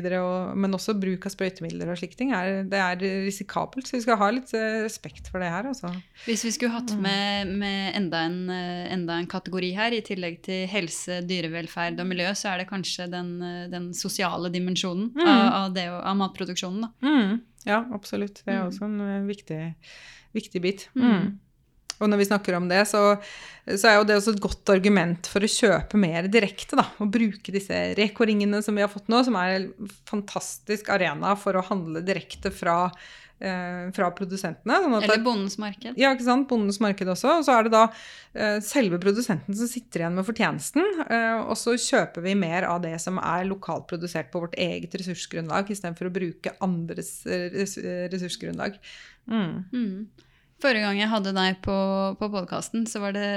men også bruk av sprøytemidler og slike ting. Er, det er risikabelt, så vi skal ha litt eh, respekt for det her. Altså. Hvis vi skulle hatt med, med enda, en, eh, enda, en, kategori her, i tillegg til helse, dyrevelferd og miljø, så er det kanskje den, eh, den sosiale dimensjonen mm. av, av, det, av, matproduksjonen. Mm. Ja, absolutt. Det er mm. også en viktig, viktig bit. Mm. Og når vi snakker om det, så, så, er jo det også et godt argument for å kjøpe mer direkte. da, Og bruke disse Reko-ringene som vi har fått nå, som er en fantastisk arena for å handle direkte fra, eh, fra produsentene. Sånn Eller bondens marked. Ja, ikke sant. Bondens marked også. Og så er det da eh, selve produsenten som sitter igjen med fortjenesten. Eh, og så kjøper vi mer av det som er lokalt produsert på vårt eget ressursgrunnlag, istedenfor å bruke andres ressursgrunnlag. Mm. Mm. Forrige gang jeg hadde deg på, på podkasten, så var det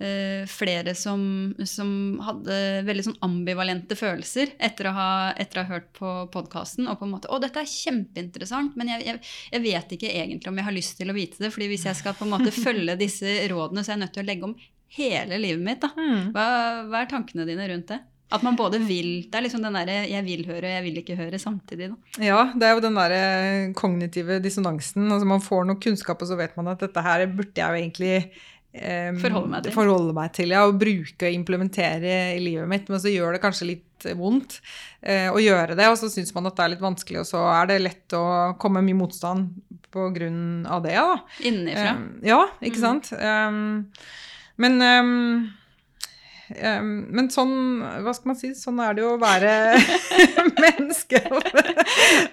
eh, flere som, som, hadde veldig sånn ambivalente følelser etter å ha, etter å ha hørt på podkasten. Og på en måte 'Å, dette er kjempeinteressant, men jeg, jeg, jeg, vet ikke egentlig om jeg har lyst til å vite det.' fordi hvis jeg skal på en måte følge disse rådene, så er jeg nødt til å legge om hele livet mitt. da. Mm. Hva, hva er tankene dine rundt det? At man både vil Det er liksom den derre 'jeg vil høre' og 'jeg vil ikke høre' samtidig. Da. Ja, det er jo den derre kognitive dissonansen. Altså man får noe kunnskap, og så vet man at dette her burde jeg jo egentlig um, forholde, meg til. forholde meg til. Ja, og bruke og implementere i livet mitt. Men så gjør det kanskje litt vondt uh, å gjøre det, og så syns man at det er litt vanskelig, og så er det lett å komme mye motstand på grunn av det. da. Innenfra. Um, ja, ikke mm. sant. Um, men um, Um, men sånn, hva skal man si, sånn er det jo å være menneske.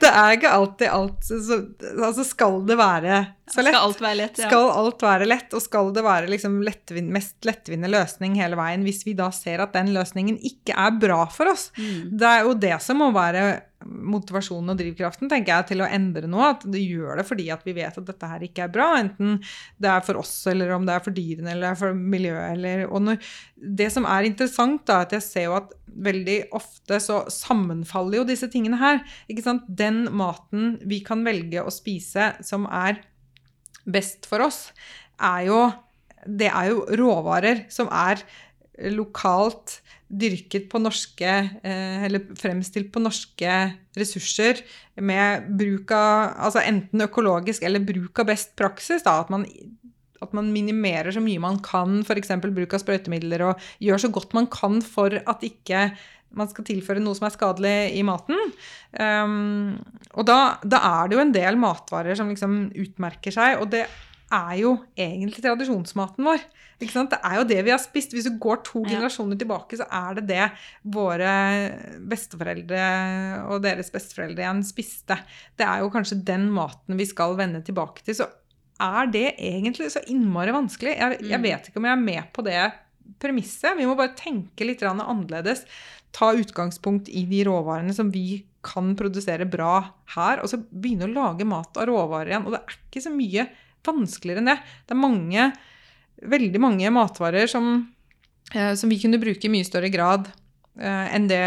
det er ikke alltid alt så, Altså, skal det være så lett? Skal alt være lett, ja. Skal alt være lett, og skal det være liksom lettvin, mest lettvinne løsning hele veien, hvis vi da ser at den løsningen ikke er bra for oss? Mm. Det er jo det som må være motivasjonen og drivkraften tenker jeg, til å endre noe. At det gjør det fordi at vi vet at dette her ikke er bra. Enten det er for oss, eller om det er for dyrene eller for miljøet. Eller, når, det som er interessant, da, at jeg ser jo at veldig ofte så sammenfaller jo disse tingene her. ikke sant? Den maten vi kan velge å spise som er best for oss, er jo Det er jo råvarer som er lokalt dyrket på norske eh, Eller fremstilt på norske ressurser med bruk av Altså enten økologisk eller bruk av best praksis. Da, at man at man minimerer så mye man kan, f.eks. bruk av sprøytemidler, og gjør så godt man kan for at ikke man skal tilføre noe som er skadelig i maten. Um, og da, da, er det jo en del matvarer som liksom utmerker seg, og det er jo egentlig tradisjonsmaten vår. Det er jo det vi har spist. Hvis du går to ja. generasjoner tilbake, så er det det våre besteforeldre og deres besteforeldre igjen spiste. Det er jo kanskje den maten vi skal vende tilbake til. Så er det egentlig så innmari vanskelig? Jeg, jeg mm. vet ikke om jeg er med på det premisset. Vi må bare tenke litt annerledes. Ta utgangspunkt i de råvarene som vi kan produsere bra her, og så begynne å lage mat av råvarer igjen. Og det er ikke så mye vanskeligere enn det. Det er mange, veldig mange matvarer som, eh, som vi kunne bruke i mye større grad eh, enn, det,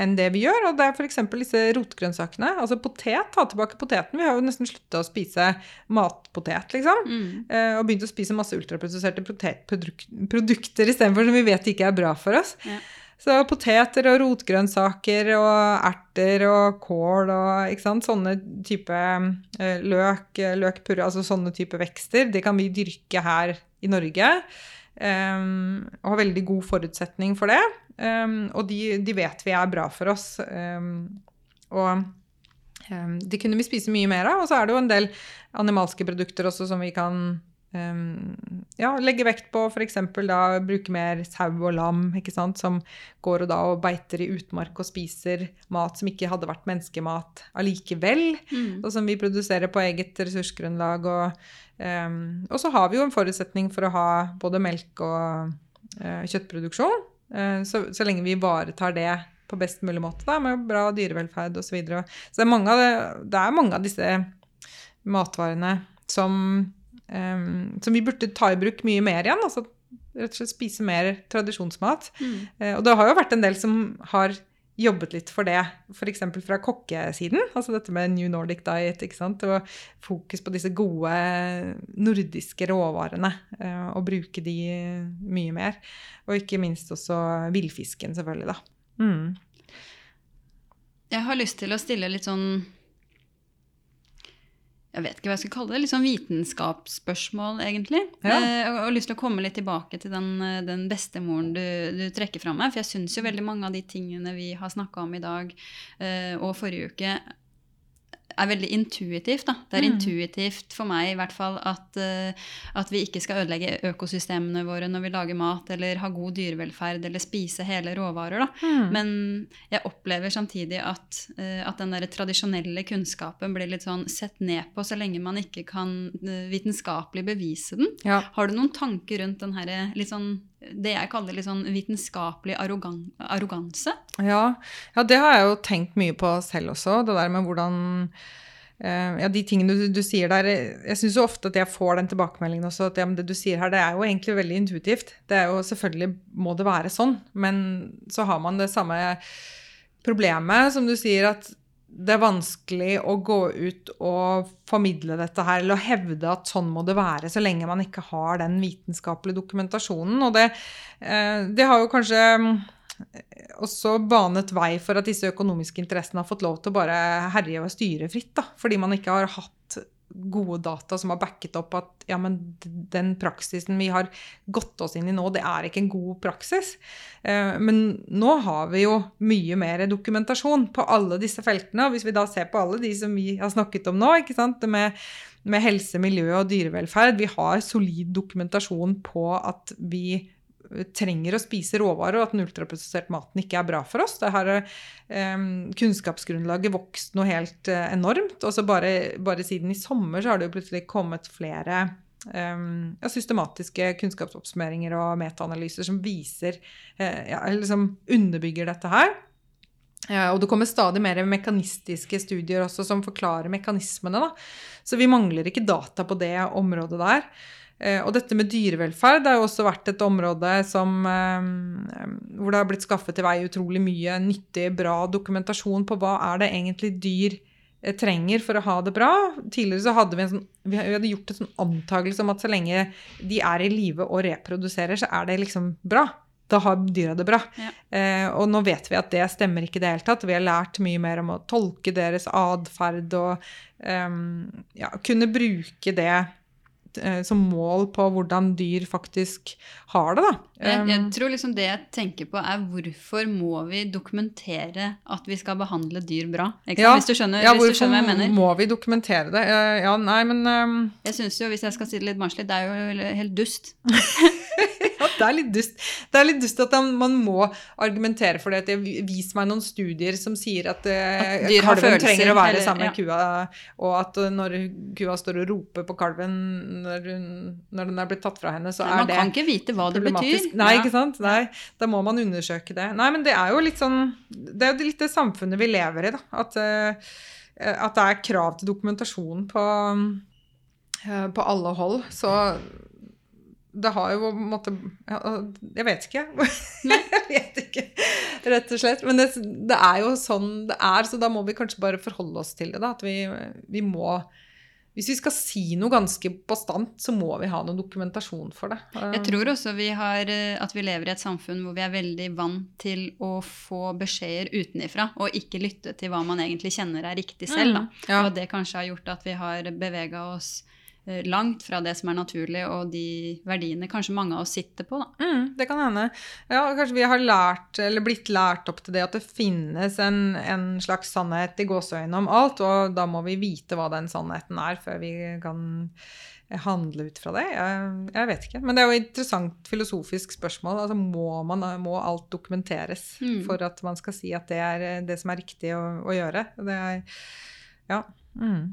enn, det, vi gjør. Og det er f.eks. disse rotgrønnsakene. Altså potet. Ta tilbake poteten. Vi har jo nesten slutta å spise matpotet, liksom. Mm. Eh, og begynt å spise masse ultraprosesserte produkter istedenfor, som vi vet ikke er bra for oss. Ja. Så poteter og rotgrønnsaker og erter og kål og ikke sant? sånne type eh, løk, løkpurre, altså sånne type vekster, det kan vi dyrke her i Norge. Um, og har veldig god forutsetning for det. Um, og de, de, vet vi er bra for oss. Um, og de kunne vi spise mye mer av. Og så er det jo en del animalske produkter også som vi kan Um, ja, legge vekt på f.eks. da bruke mer sau og lam, ikke sant, som går og da og beiter i utmark og spiser mat som ikke hadde vært menneskemat allikevel, mm. og som vi produserer på eget ressursgrunnlag. Og, um, og, så har vi jo en forutsetning for å ha både melk og uh, kjøttproduksjon, uh, så, så, lenge vi ivaretar det på best mulig måte, da, med bra dyrevelferd osv. Så, videre. så det er, det, det er mange av disse matvarene som um, som vi burde ta i bruk mye mer igjen. altså rett og slett spise mer tradisjonsmat. Mm. Uh, og det har jo vært en del som har jobbet litt for det, f.eks. fra kokkesiden. Altså dette med New Nordic Diet. ikke sant? Og fokus på disse gode nordiske råvarene. Eh, og bruke de mye mer. Og ikke minst også villfisken, selvfølgelig, da. Mm. Jeg har lyst til å stille litt sånn jeg vet ikke hva jeg skal kalle det, litt sånn vitenskapsspørsmål, egentlig. Ja. Eh, og har lyst til å komme litt tilbake til den, eh, den bestemoren du, du trekker fram her. For jeg syns jo veldig mange av de tingene vi har snakka om i dag eh, og forrige uke, er veldig intuitivt. Da. Det er Mm. intuitivt for meg i hvert fall at, eh, at vi ikke skal ødelegge økosystemene våre når vi lager mat, eller ha god dyrevelferd, eller spise hele råvarer. Da. Mm. Men jeg opplever samtidig at, eh, at den der tradisjonelle kunnskapen blir litt sånn sett ned på så lenge man ikke kan eh, vitenskapelig bevise den. Ja. Har du noen tanker rundt den her, litt sånn, det jeg kaller litt sånn vitenskapelig arrogan arroganse? Ja. ja, det har jeg jo tenkt mye på selv også. Det der med hvordan eh, Ja, de tingene du, du sier der Jeg syns jo ofte at jeg får den tilbakemeldingen også, at ja, det du sier her, det er jo egentlig veldig intuitivt. Det er jo Selvfølgelig må det være sånn, men så har man det samme problemet som du sier, at det er vanskelig å gå ut og formidle dette her, eller å hevde at sånn må det være, så lenge man ikke har den vitenskapelige dokumentasjonen. Og det, eh, det har jo kanskje mm, også banet vei for at disse økonomiske interessene har fått lov til å bare herje og styre fritt, da, fordi man ikke har hatt gode data som har backet opp at ja, men den praksisen vi har gått oss inn i nå, det er ikke en god praksis. Eh, Men nå har vi jo mye mer dokumentasjon på alle disse feltene. Og hvis vi da ser på alle de som vi har snakket om nå, ikke sant? Med, med helse, miljø og dyrevelferd, vi har solid dokumentasjon på at vi trenger å spise råvarer, og at den ultraprosesserte maten ikke er bra for oss. Det har um, kunnskapsgrunnlaget vokst noe helt uh, enormt. Og så bare, bare siden i sommer så har det jo plutselig kommet flere um, ja, systematiske kunnskapsoppsummeringer og metaanalyser som viser, uh, ja, liksom som underbygger dette her. Ja, og det kommer stadig mer mekanistiske studier også som forklarer mekanismene. Da. Så vi mangler ikke data på det området der. Eh, Og dette med dyrevelferd har jo også vært et område som, eh, hvor det har blitt skaffet til vei utrolig mye nyttig, bra dokumentasjon på hva er det egentlig dyr eh, trenger for å ha det bra. Tidligere så hadde vi en sånn, vi hadde gjort en sånn antakelse om at så lenge de er i live og reproduserer, så er det liksom bra. Da har dyra det bra. Ja. Eh, og nå vet vi at det stemmer ikke i det hele tatt. Vi har lært mye mer om å tolke deres atferd og eh, ja, kunne bruke det som mål på hvordan dyr faktisk har det, da. Jeg, jeg Um, tror liksom det jeg tenker på, er hvorfor må vi dokumentere at vi skal behandle dyr bra? Ja, hvis du skjønner, ja, hvis du skjønner hva jeg mener. må vi dokumentere det? Eh, ja, nei, men um, Jeg synes jo, hvis jeg skal si det litt barnslig, det er jo helt dust. det er litt dust. Det er litt dust at man må argumentere for det. Vis meg noen studier som sier at, eh, At kalven trenger å være eller- sammen med kua, og at når kua står og roper på kalven når, hun, når den er blitt tatt fra henne, så er man det kan ikke vite hva det betyr. problematisk. Nei, ikke sant? Nei, da må man undersøke det. Nei, men det er jo litt sånn Det er jo litt det samfunnet vi lever i, da. At, eh, at det er krav til dokumentasjon på, eh, på alle hold. Så det har jo på en måte Jeg vet ikke. jeg vet ikke, rett og slett. Men det, det er jo sånn det er, så da må vi kanskje bare forholde oss til det. da, At vi, vi må Hvis vi skal si noe ganske bastant, så må vi ha noe dokumentasjon for det. Jeg tror også vi har, eh, at vi lever i et samfunn hvor vi er veldig vant til å få beskjeder utenifra, og ikke lytte til hva man egentlig kjenner er riktig selv. Mm, ja. Og det kanskje har gjort at vi har bevega oss langt fra det som er naturlig, og de verdiene kanskje mange av oss sitter på. Mm, det kan hende. Ja, kanskje vi har lært, eller blitt lært opp til det at det finnes en, en slags sannhet i gåseøynene om alt, og da må vi vite hva den sannheten er før vi kan handle ut fra det. Jeg, jeg vet ikke. Men det er jo et interessant filosofisk spørsmål. Altså, må, man, må alt dokumenteres Mm. for at man skal si at det er det som er riktig å, å gjøre? Det er Ja. Mm.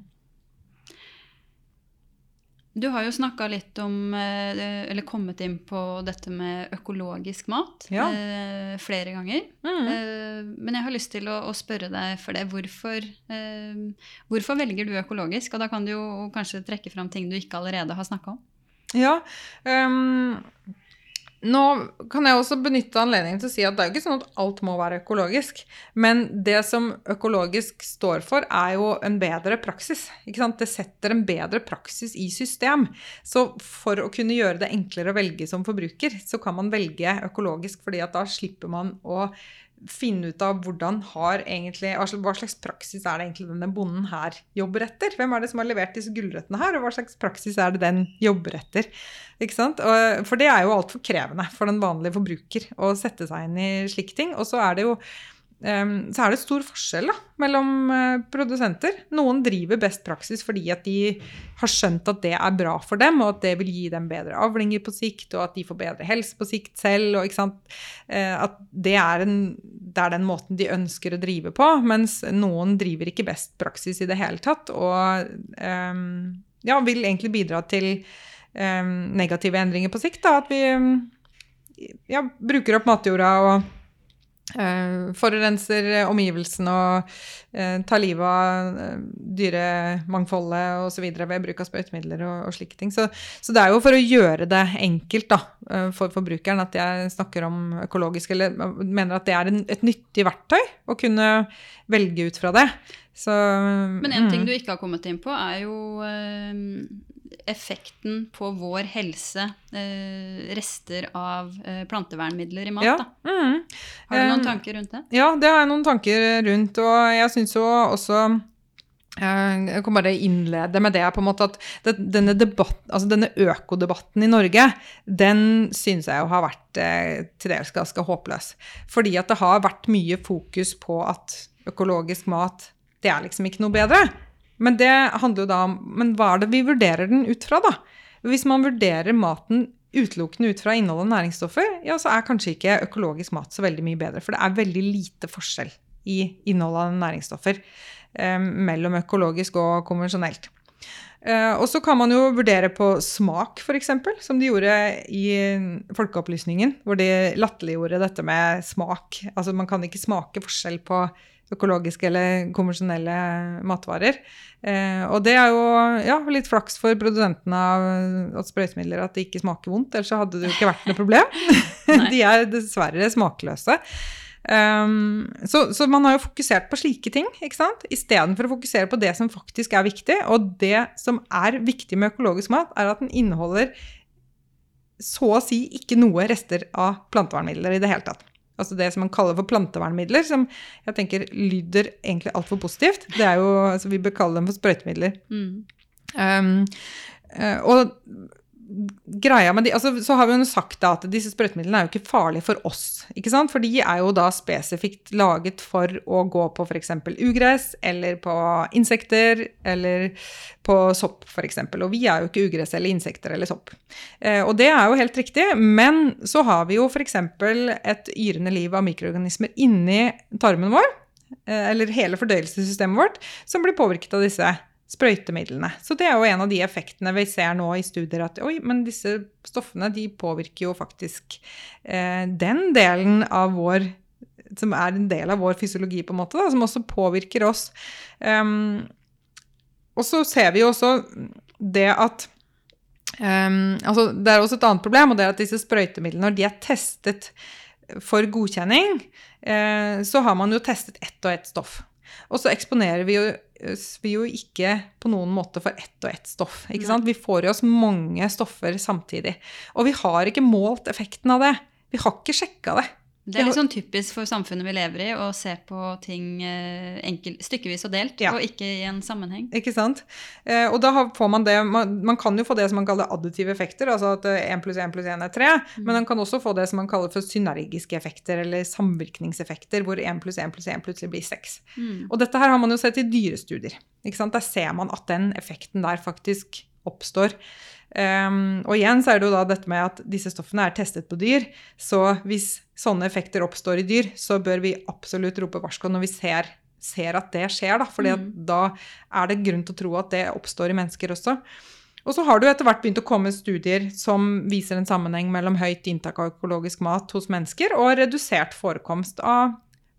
Du har jo snakka litt om, eh, eller kommet inn på dette med økologisk mat Ja. eh, flere ganger. Mm. Eh, men jeg har lyst til å, å spørre deg for det. Hvorfor, hvorfor velger du økologisk? Og da kan du jo kanskje trekke fram ting du ikke allerede har snakka om. Ja. ehm, Nå kan jeg også benytte anledningen til å si at det er jo ikke sånn at alt må være økologisk. Men det som økologisk står for, er jo en bedre praksis. Det setter en bedre praksis i system. Så for å kunne gjøre det enklere å velge som forbruker, så kan man velge økologisk, fordi at da slipper man å finne ut av egentlig, hva slags praksis er det egentlig denne bonden her jobber etter? Hvem er det som har levert disse gulrøttene her, og hva slags praksis er det den jobber etter? For det er jo altfor krevende for den vanlige forbruker å sette seg inn i slike ting. Og så er det jo så er det stor forskjell da, mellom eh, produsenter. Noen driver best praksis fordi at de har skjønt at det er bra for dem, og at det vil gi dem bedre avlinger på sikt, og at de får bedre helse på sikt selv. og eh, At det er, en, det er, den måten de ønsker å drive på. Mens noen driver ikke best praksis i det hele tatt, og ja, vil egentlig bidra til negative endringer på sikt. Da, at vi ja, bruker opp matjorda og Uh, forurenser omgivelsene og uh, tar livet av uh, dyremangfoldet osv. ved bruk av sprøytemidler og, og, slike ting. Så, så, det er jo for å gjøre det enkelt da, for forbrukeren at jeg snakker om økologisk, eller mener at det er en, et nyttig verktøy å kunne velge ut fra det. Så, Men en mm. ting du ikke har kommet inn på, er jo effekten på vår helse eh, rester av eh, plantevernmidler i mat. Ja. Mm. Har du noen tanker rundt det? Ja, det har jeg noen tanker rundt. Og jeg syns jo også eh, jeg kan bare innlede med det på en måte at denne, debatt, altså denne økodebatten i Norge, den synes jeg jo har vært eh, til dels ganske håpløs. Fordi at det har vært mye fokus på at økologisk mat, det er liksom ikke noe bedre. Men det handler jo da om Men hva er det vi vurderer den ut fra, da? Hvis man vurderer maten utelukkende ut fra innholdet av næringsstoffer, ja, så er kanskje ikke økologisk mat så veldig mye bedre. For det er veldig lite forskjell i innholdet av næringsstoffer eh, mellom økologisk og konvensjonelt. Eh, og så kan man jo vurdere på smak, f.eks., som de gjorde i Folkeopplysningen, hvor de latterliggjorde dette med smak. Altså man kan ikke smake forskjell på økologiske eller konvensjonelle matvarer. Eh, og det er jo ja, litt flaks for produsentene av sprøytemidler at det ikke smaker vondt, ellers så hadde det jo ikke vært noe problem. De er dessverre smakløse. Um, så, så, man har jo fokusert på slike ting ikke sant? istedenfor å fokusere på det som faktisk er viktig. Og det som er viktig med økologisk mat, er at den inneholder så å si ikke noe rester av plantevernmidler i det hele tatt altså det som man kaller for plantevernmidler, som jeg tenker lyder egentlig altfor positivt. Det er jo, altså Vi bør kalle dem for sprøytemidler. Mm. Um, og greia med de, altså, Så har vi jo sagt da, at disse sprøytemidlene er jo ikke farlige for oss. ikke sant? For de er jo da spesifikt laget for å gå på f.eks. ugress, eller på insekter, eller på sopp f.eks. Og vi er jo ikke ugress eller insekter eller sopp. Eh, og det er jo helt riktig, men så har vi jo f.eks. et yrende liv av mikroorganismer inni tarmen vår, eh, eller hele fordøyelsessystemet vårt, som blir påvirket av disse sprøytemidlene. Så det er jo en av de effektene vi ser nå i studier, at oi, men disse stoffene de påvirker jo faktisk eh, den delen av vår som er en del av vår fysiologi, på en måte, da, som også påvirker oss. Um, og så ser vi jo også det at um, altså Det er også et annet problem, og det er at disse sprøytemidlene, når de er testet for godkjenning, eh, så har man jo testet ett og ett stoff. Og så eksponerer vi jo, vi jo ikke på noen måte for ett og ett stoff. Vi får i oss mange stoffer samtidig. Og vi har ikke målt effekten av det. Vi har ikke sjekka det. Det er litt sånn typisk for samfunnet vi lever i, å se på ting eh, enkel, stykkevis og delt, ja. og ikke i en sammenheng. Ikke sant. Eh, og da får man det man, man, kan jo få det som man kaller additive effekter, altså at 1 eh, pluss 1 pluss 1 er 3. Mm. Men man kan også få det som man kaller for synergiske effekter, eller samvirkningseffekter, hvor 1 pluss 1 pluss 1 plutselig blir 6. Mm. Og dette her har man jo sett i dyrestudier. Ikke sant? Der ser man at den effekten der faktisk oppstår. Um, og igjen så er det jo da dette med at disse stoffene er testet på dyr. Så hvis sånne effekter oppstår i dyr, så bør vi absolutt rope varsko når vi ser, ser at det skjer. Da, fordi mm. da er det grunn til å tro at det oppstår i mennesker også. Og så har det etter hvert begynt å komme studier som viser en sammenheng mellom høyt inntak av økologisk mat hos mennesker og redusert forekomst av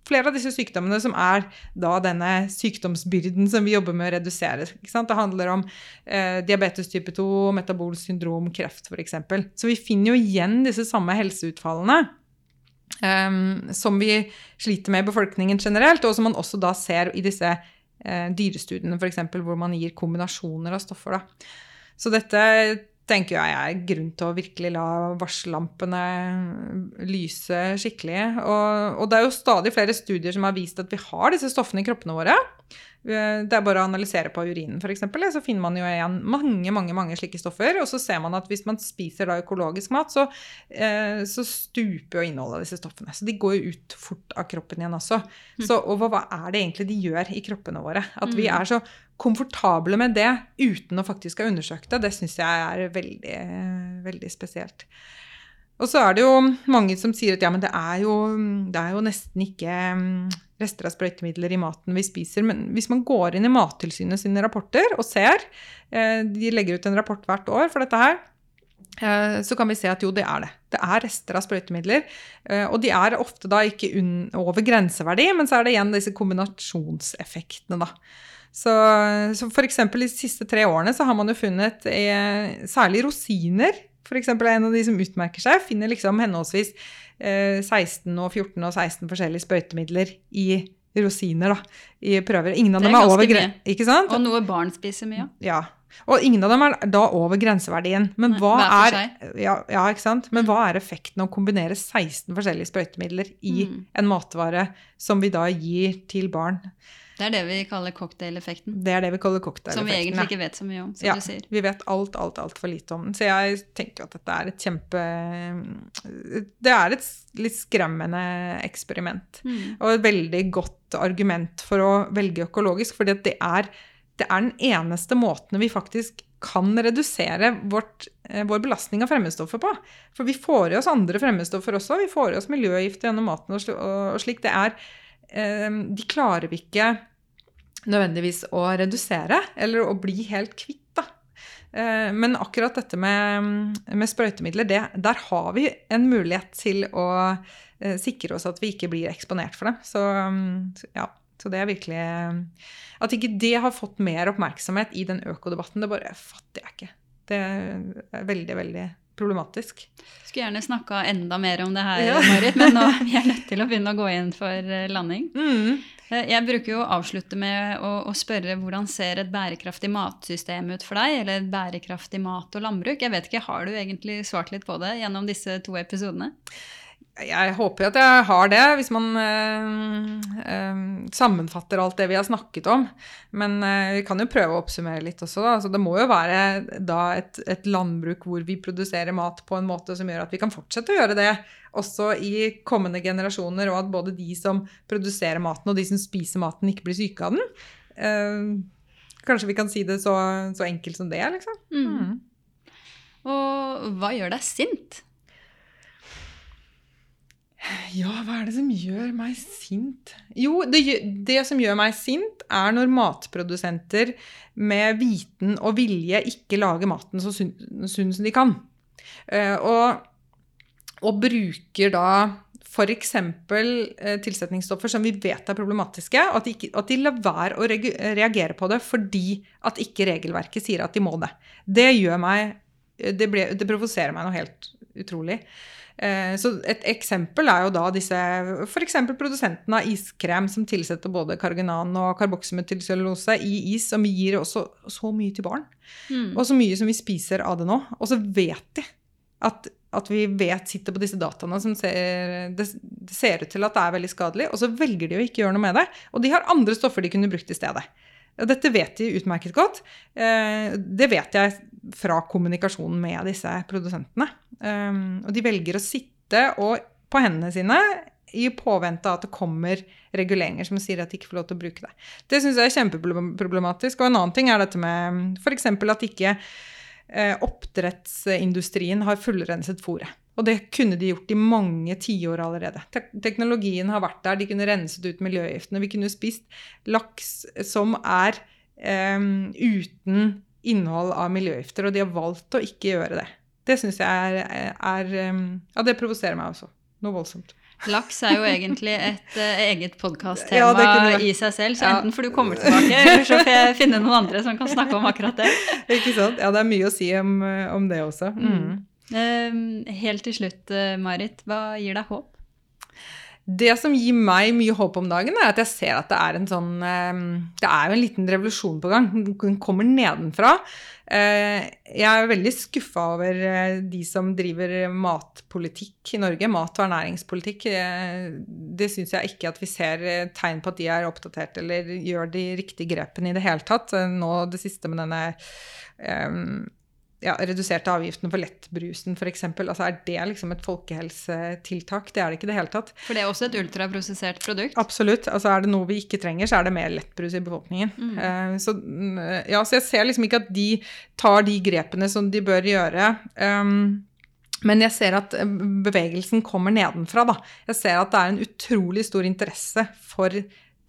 flere av disse sykdommene som er da denne sykdomsbyrden som vi jobber med å redusere. Det handler om eh, diabetes type 2, metabolsk syndrom, kreft f.eks. Så vi finner jo igjen disse samme helseutfallene. Um, som vi sliter med i befolkningen generelt, og som man også da ser i disse uh, dyrestudiene, f.eks., hvor man gir kombinasjoner av stoffer. Da. Så dette tenker jeg er grunn til å virkelig la varsellampene lyse skikkelig. Og, og, det er jo stadig flere studier som har vist at vi har disse stoffene i kroppene våre. Det er bare å analysere på urinen, f.eks. Så finner man jo igjen mange mange, mange slike stoffer. Og så ser man at hvis man spiser da økologisk mat, så, eh, så stuper jo innholdet av disse stoffene. Så de går jo ut fort av kroppen igjen også. Mm. Så, og hva, er det egentlig de gjør i kroppene våre? At vi mm. er så komfortable med det uten å faktisk ha undersøkt det, det syns jeg er veldig, veldig spesielt. Og så er det jo mange som sier at ja, men det er jo, det er jo nesten ikke mm, rester av sprøytemidler i maten vi spiser. Men hvis man går inn i Mattilsynet sine rapporter og ser eh, De legger ut en rapport hvert år for dette her. Eh, så kan vi se at jo, det er det. Det er rester av sprøytemidler. Eh, og de er ofte da ikke over grenseverdi, men så er det igjen disse kombinasjonseffektene, da. Så, så f.eks. de siste tre årene så har man jo funnet særlig rosiner f.eks. er en av de som utmerker seg, finner liksom henholdsvis eh, 16 og 14 og 16 forskjellige sprøytemidler i rosiner da, i prøver. Ingen av dem er, er over sant? Og noe barn spiser mye. Ja. Og ingen av dem er da over grenseverdien. Men hva, er, ja, ja, ikke sant? Men hva er effekten av å kombinere 16 forskjellige sprøytemidler i mm. en matvare som vi da gir til barn? Det er det vi kaller cocktaileffekten. Det er det vi kaller cocktaileffekten. Som vi egentlig ikke vet så mye om, som ja, du sier. Vi vet alt, alt, altfor lite om den. Så jeg tenker at dette er et kjempe Det er et litt skremmende eksperiment. Mm. Og et veldig godt argument for å velge økologisk, fordi det det er den eneste måten vi faktisk kan redusere vårt, eh, vår belastning av fremmedstoffer på. For vi får i oss andre fremmedstoffer også. Vi får i oss miljøgifter gjennom maten og, og slik. Det er Eh, de klarer vi ikke nødvendigvis å redusere eller å bli helt kvitt. Da. Eh, men akkurat dette med, med sprøytemidler, det, der har vi en mulighet til å eh, sikre oss at vi ikke blir eksponert for det. Så, ja, så det er virkelig At ikke det har fått mer oppmerksomhet i den økodebatten, det bare fatter jeg ikke. Det er veldig, veldig problematisk. Skulle gjerne snakka enda mer om det her, ja. Marit, men nå er nødt til å begynne å gå inn for eh, landing. Mm. Eh, jeg bruker jo å avslutte med å, å, spørre hvordan ser et bærekraftig matsystem ut for deg? Eller et bærekraftig mat og landbruk? Jeg vet ikke, Har du egentlig svart litt på det gjennom disse to episodene? Jeg håper at jeg har det, hvis man eh, eh, sammenfatter alt det vi har snakket om. Men eh, vi kan jo prøve å oppsummere litt også. Da. Altså, det må jo være da et, et, landbruk hvor vi produserer mat på en måte som gjør at vi kan fortsette å gjøre det også i kommende generasjoner, og at både de som produserer maten og de som spiser maten, ikke blir syke av den. Eh, kanskje vi kan si det så, så enkelt som det, liksom. Mm. Mm. Og hva gjør deg sint? Ja, hva er det som gjør meg sint? Jo, det, det, som gjør meg sint, er når matprodusenter med viten og vilje ikke lager maten så sunn, som de kan. Uh, og, og, bruker da f.eks. Eh, tilsetningsstoffer som vi vet er problematiske, at de, ikke, at de lar være å reagere på det fordi at ikke regelverket sier at de må det. Det gjør meg Det, ble, det provoserer meg noe helt utrolig. Eh, så et eksempel er jo da disse f.eks. produsentene av iskrem som tilsetter både kargenan og karboksymetylcellulose i is, som gir også så mye til barn. Mm. Og så mye som vi spiser av det nå. Og så vet de at, at vi vet sitter på disse dataene som ser, det, det ser ut til at det er veldig skadelig, og så velger de å ikke gjøre noe med det. Og de har andre stoffer de kunne brukt i stedet. Dette vet de utmerket godt. Eh, det vet jeg fra kommunikasjonen med disse produsentene. Um, og de velger å sitte på hendene sine i påvente av at det kommer reguleringer som sier at de ikke får lov til å bruke det. Det syns jeg er kjempeproblematisk. Og en annen ting er dette med f.eks. at ikke eh, oppdrettsindustrien har fullrenset fôret. Og det kunne de gjort i mange tiår allerede. teknologien har vært der, de kunne renset ut miljøgiftene. Vi kunne spist laks som er eh, uten innhold av miljøgifter, og de har valgt å ikke gjøre det. Det syns jeg er, er, Ja, det provoserer meg også. Noe voldsomt. Laks er jo egentlig et uh, eget podkast-tema Ja, i seg selv, så Ja. enten får du komme tilbake, eller så får jeg finne noen andre som kan snakke om akkurat det. Ikke sant? Ja, det er mye å si om, om det også. Mm. Eh, helt til slutt, eh, Marit, hva gir deg håp? Det som gir meg mye håp om dagen, er at jeg ser at det er en sånn eh, Det er jo en liten revolusjon på gang. Den kommer nedenfra. Eh, Jeg er veldig skuffa over eh, de som driver matpolitikk i Norge. Mat- og ernæringspolitikk. Eh, Det syns jeg ikke at vi ser tegn på at de er oppdatert eller gjør de riktige grepene i det hele tatt. Nå det siste med denne eh, ja, reduserte avgiften for lettbrusen f.eks. Altså, er det liksom et folkehelsetiltak? Det er det ikke i det hele tatt. For det er også et ultraprosessert produkt. Absolutt. Altså, er det noe vi ikke trenger, så er det mer lettbrus i befolkningen. Eh, så, mm, ja, så jeg ser liksom ikke at de tar de grepene som de bør gjøre. Um, men jeg ser at eh, bevegelsen kommer nedenfra. Da. Jeg ser at det er en utrolig stor interesse for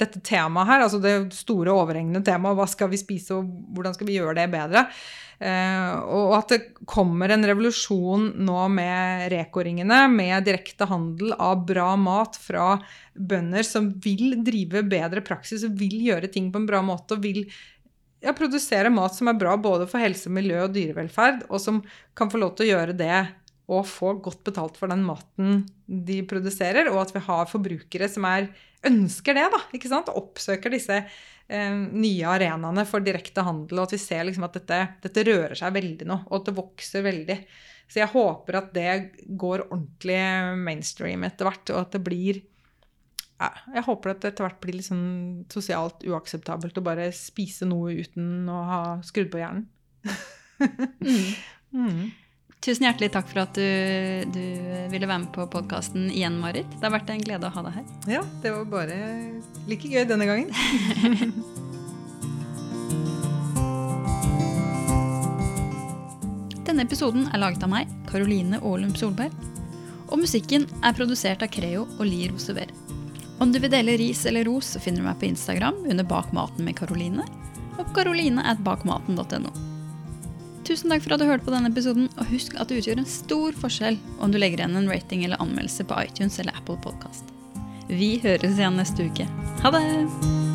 dette temaet her. Altså det store, overhengende temaet. Hva skal vi spise, og hvordan skal vi gjøre det bedre? Eh, og at det kommer en revolusjon nå med Reko-ringene, med direkte handel av bra mat fra bønder som vil drive bedre praksis og vil gjøre ting på en bra måte. og vil ja, produsere mat som er bra både for helse, miljø og dyrevelferd, og som kan få lov til å gjøre det og få godt betalt for den maten de produserer, og at vi har forbrukere som er, ønsker det, da, ikke sant? og oppsøker disse eh, nye arenaene for direkte handel, og at vi ser liksom at dette, dette rører seg veldig nå, og at det vokser veldig. Så jeg håper at det går ordentlig mainstream etter hvert, og at det blir ja, jeg håper at det etter hvert blir litt sånn sosialt uakseptabelt å bare spise noe uten å ha skrudd på hjernen. mm. Tusen hjertelig takk for at du, du ville være med på podkasten igjen, Marit. Det har vært en glede å ha deg her. Ja, det var bare like gøy denne gangen. Denne episoden er laget av meg, Karoline Aalum Solberg. Og musikken er produsert av Creo og Li Rosever. Om du vil dele ris eller ros, så finner du meg på Instagram under Bak maten med Karoline, og karoline.bakmaten.no. Tusen takk for at du hørte på denne episoden, og husk at det utgjør en stor forskjell om du legger igjen en rating eller anmeldelse på iTunes eller Apple Podcast. Vi høres igjen neste uke. Ha det!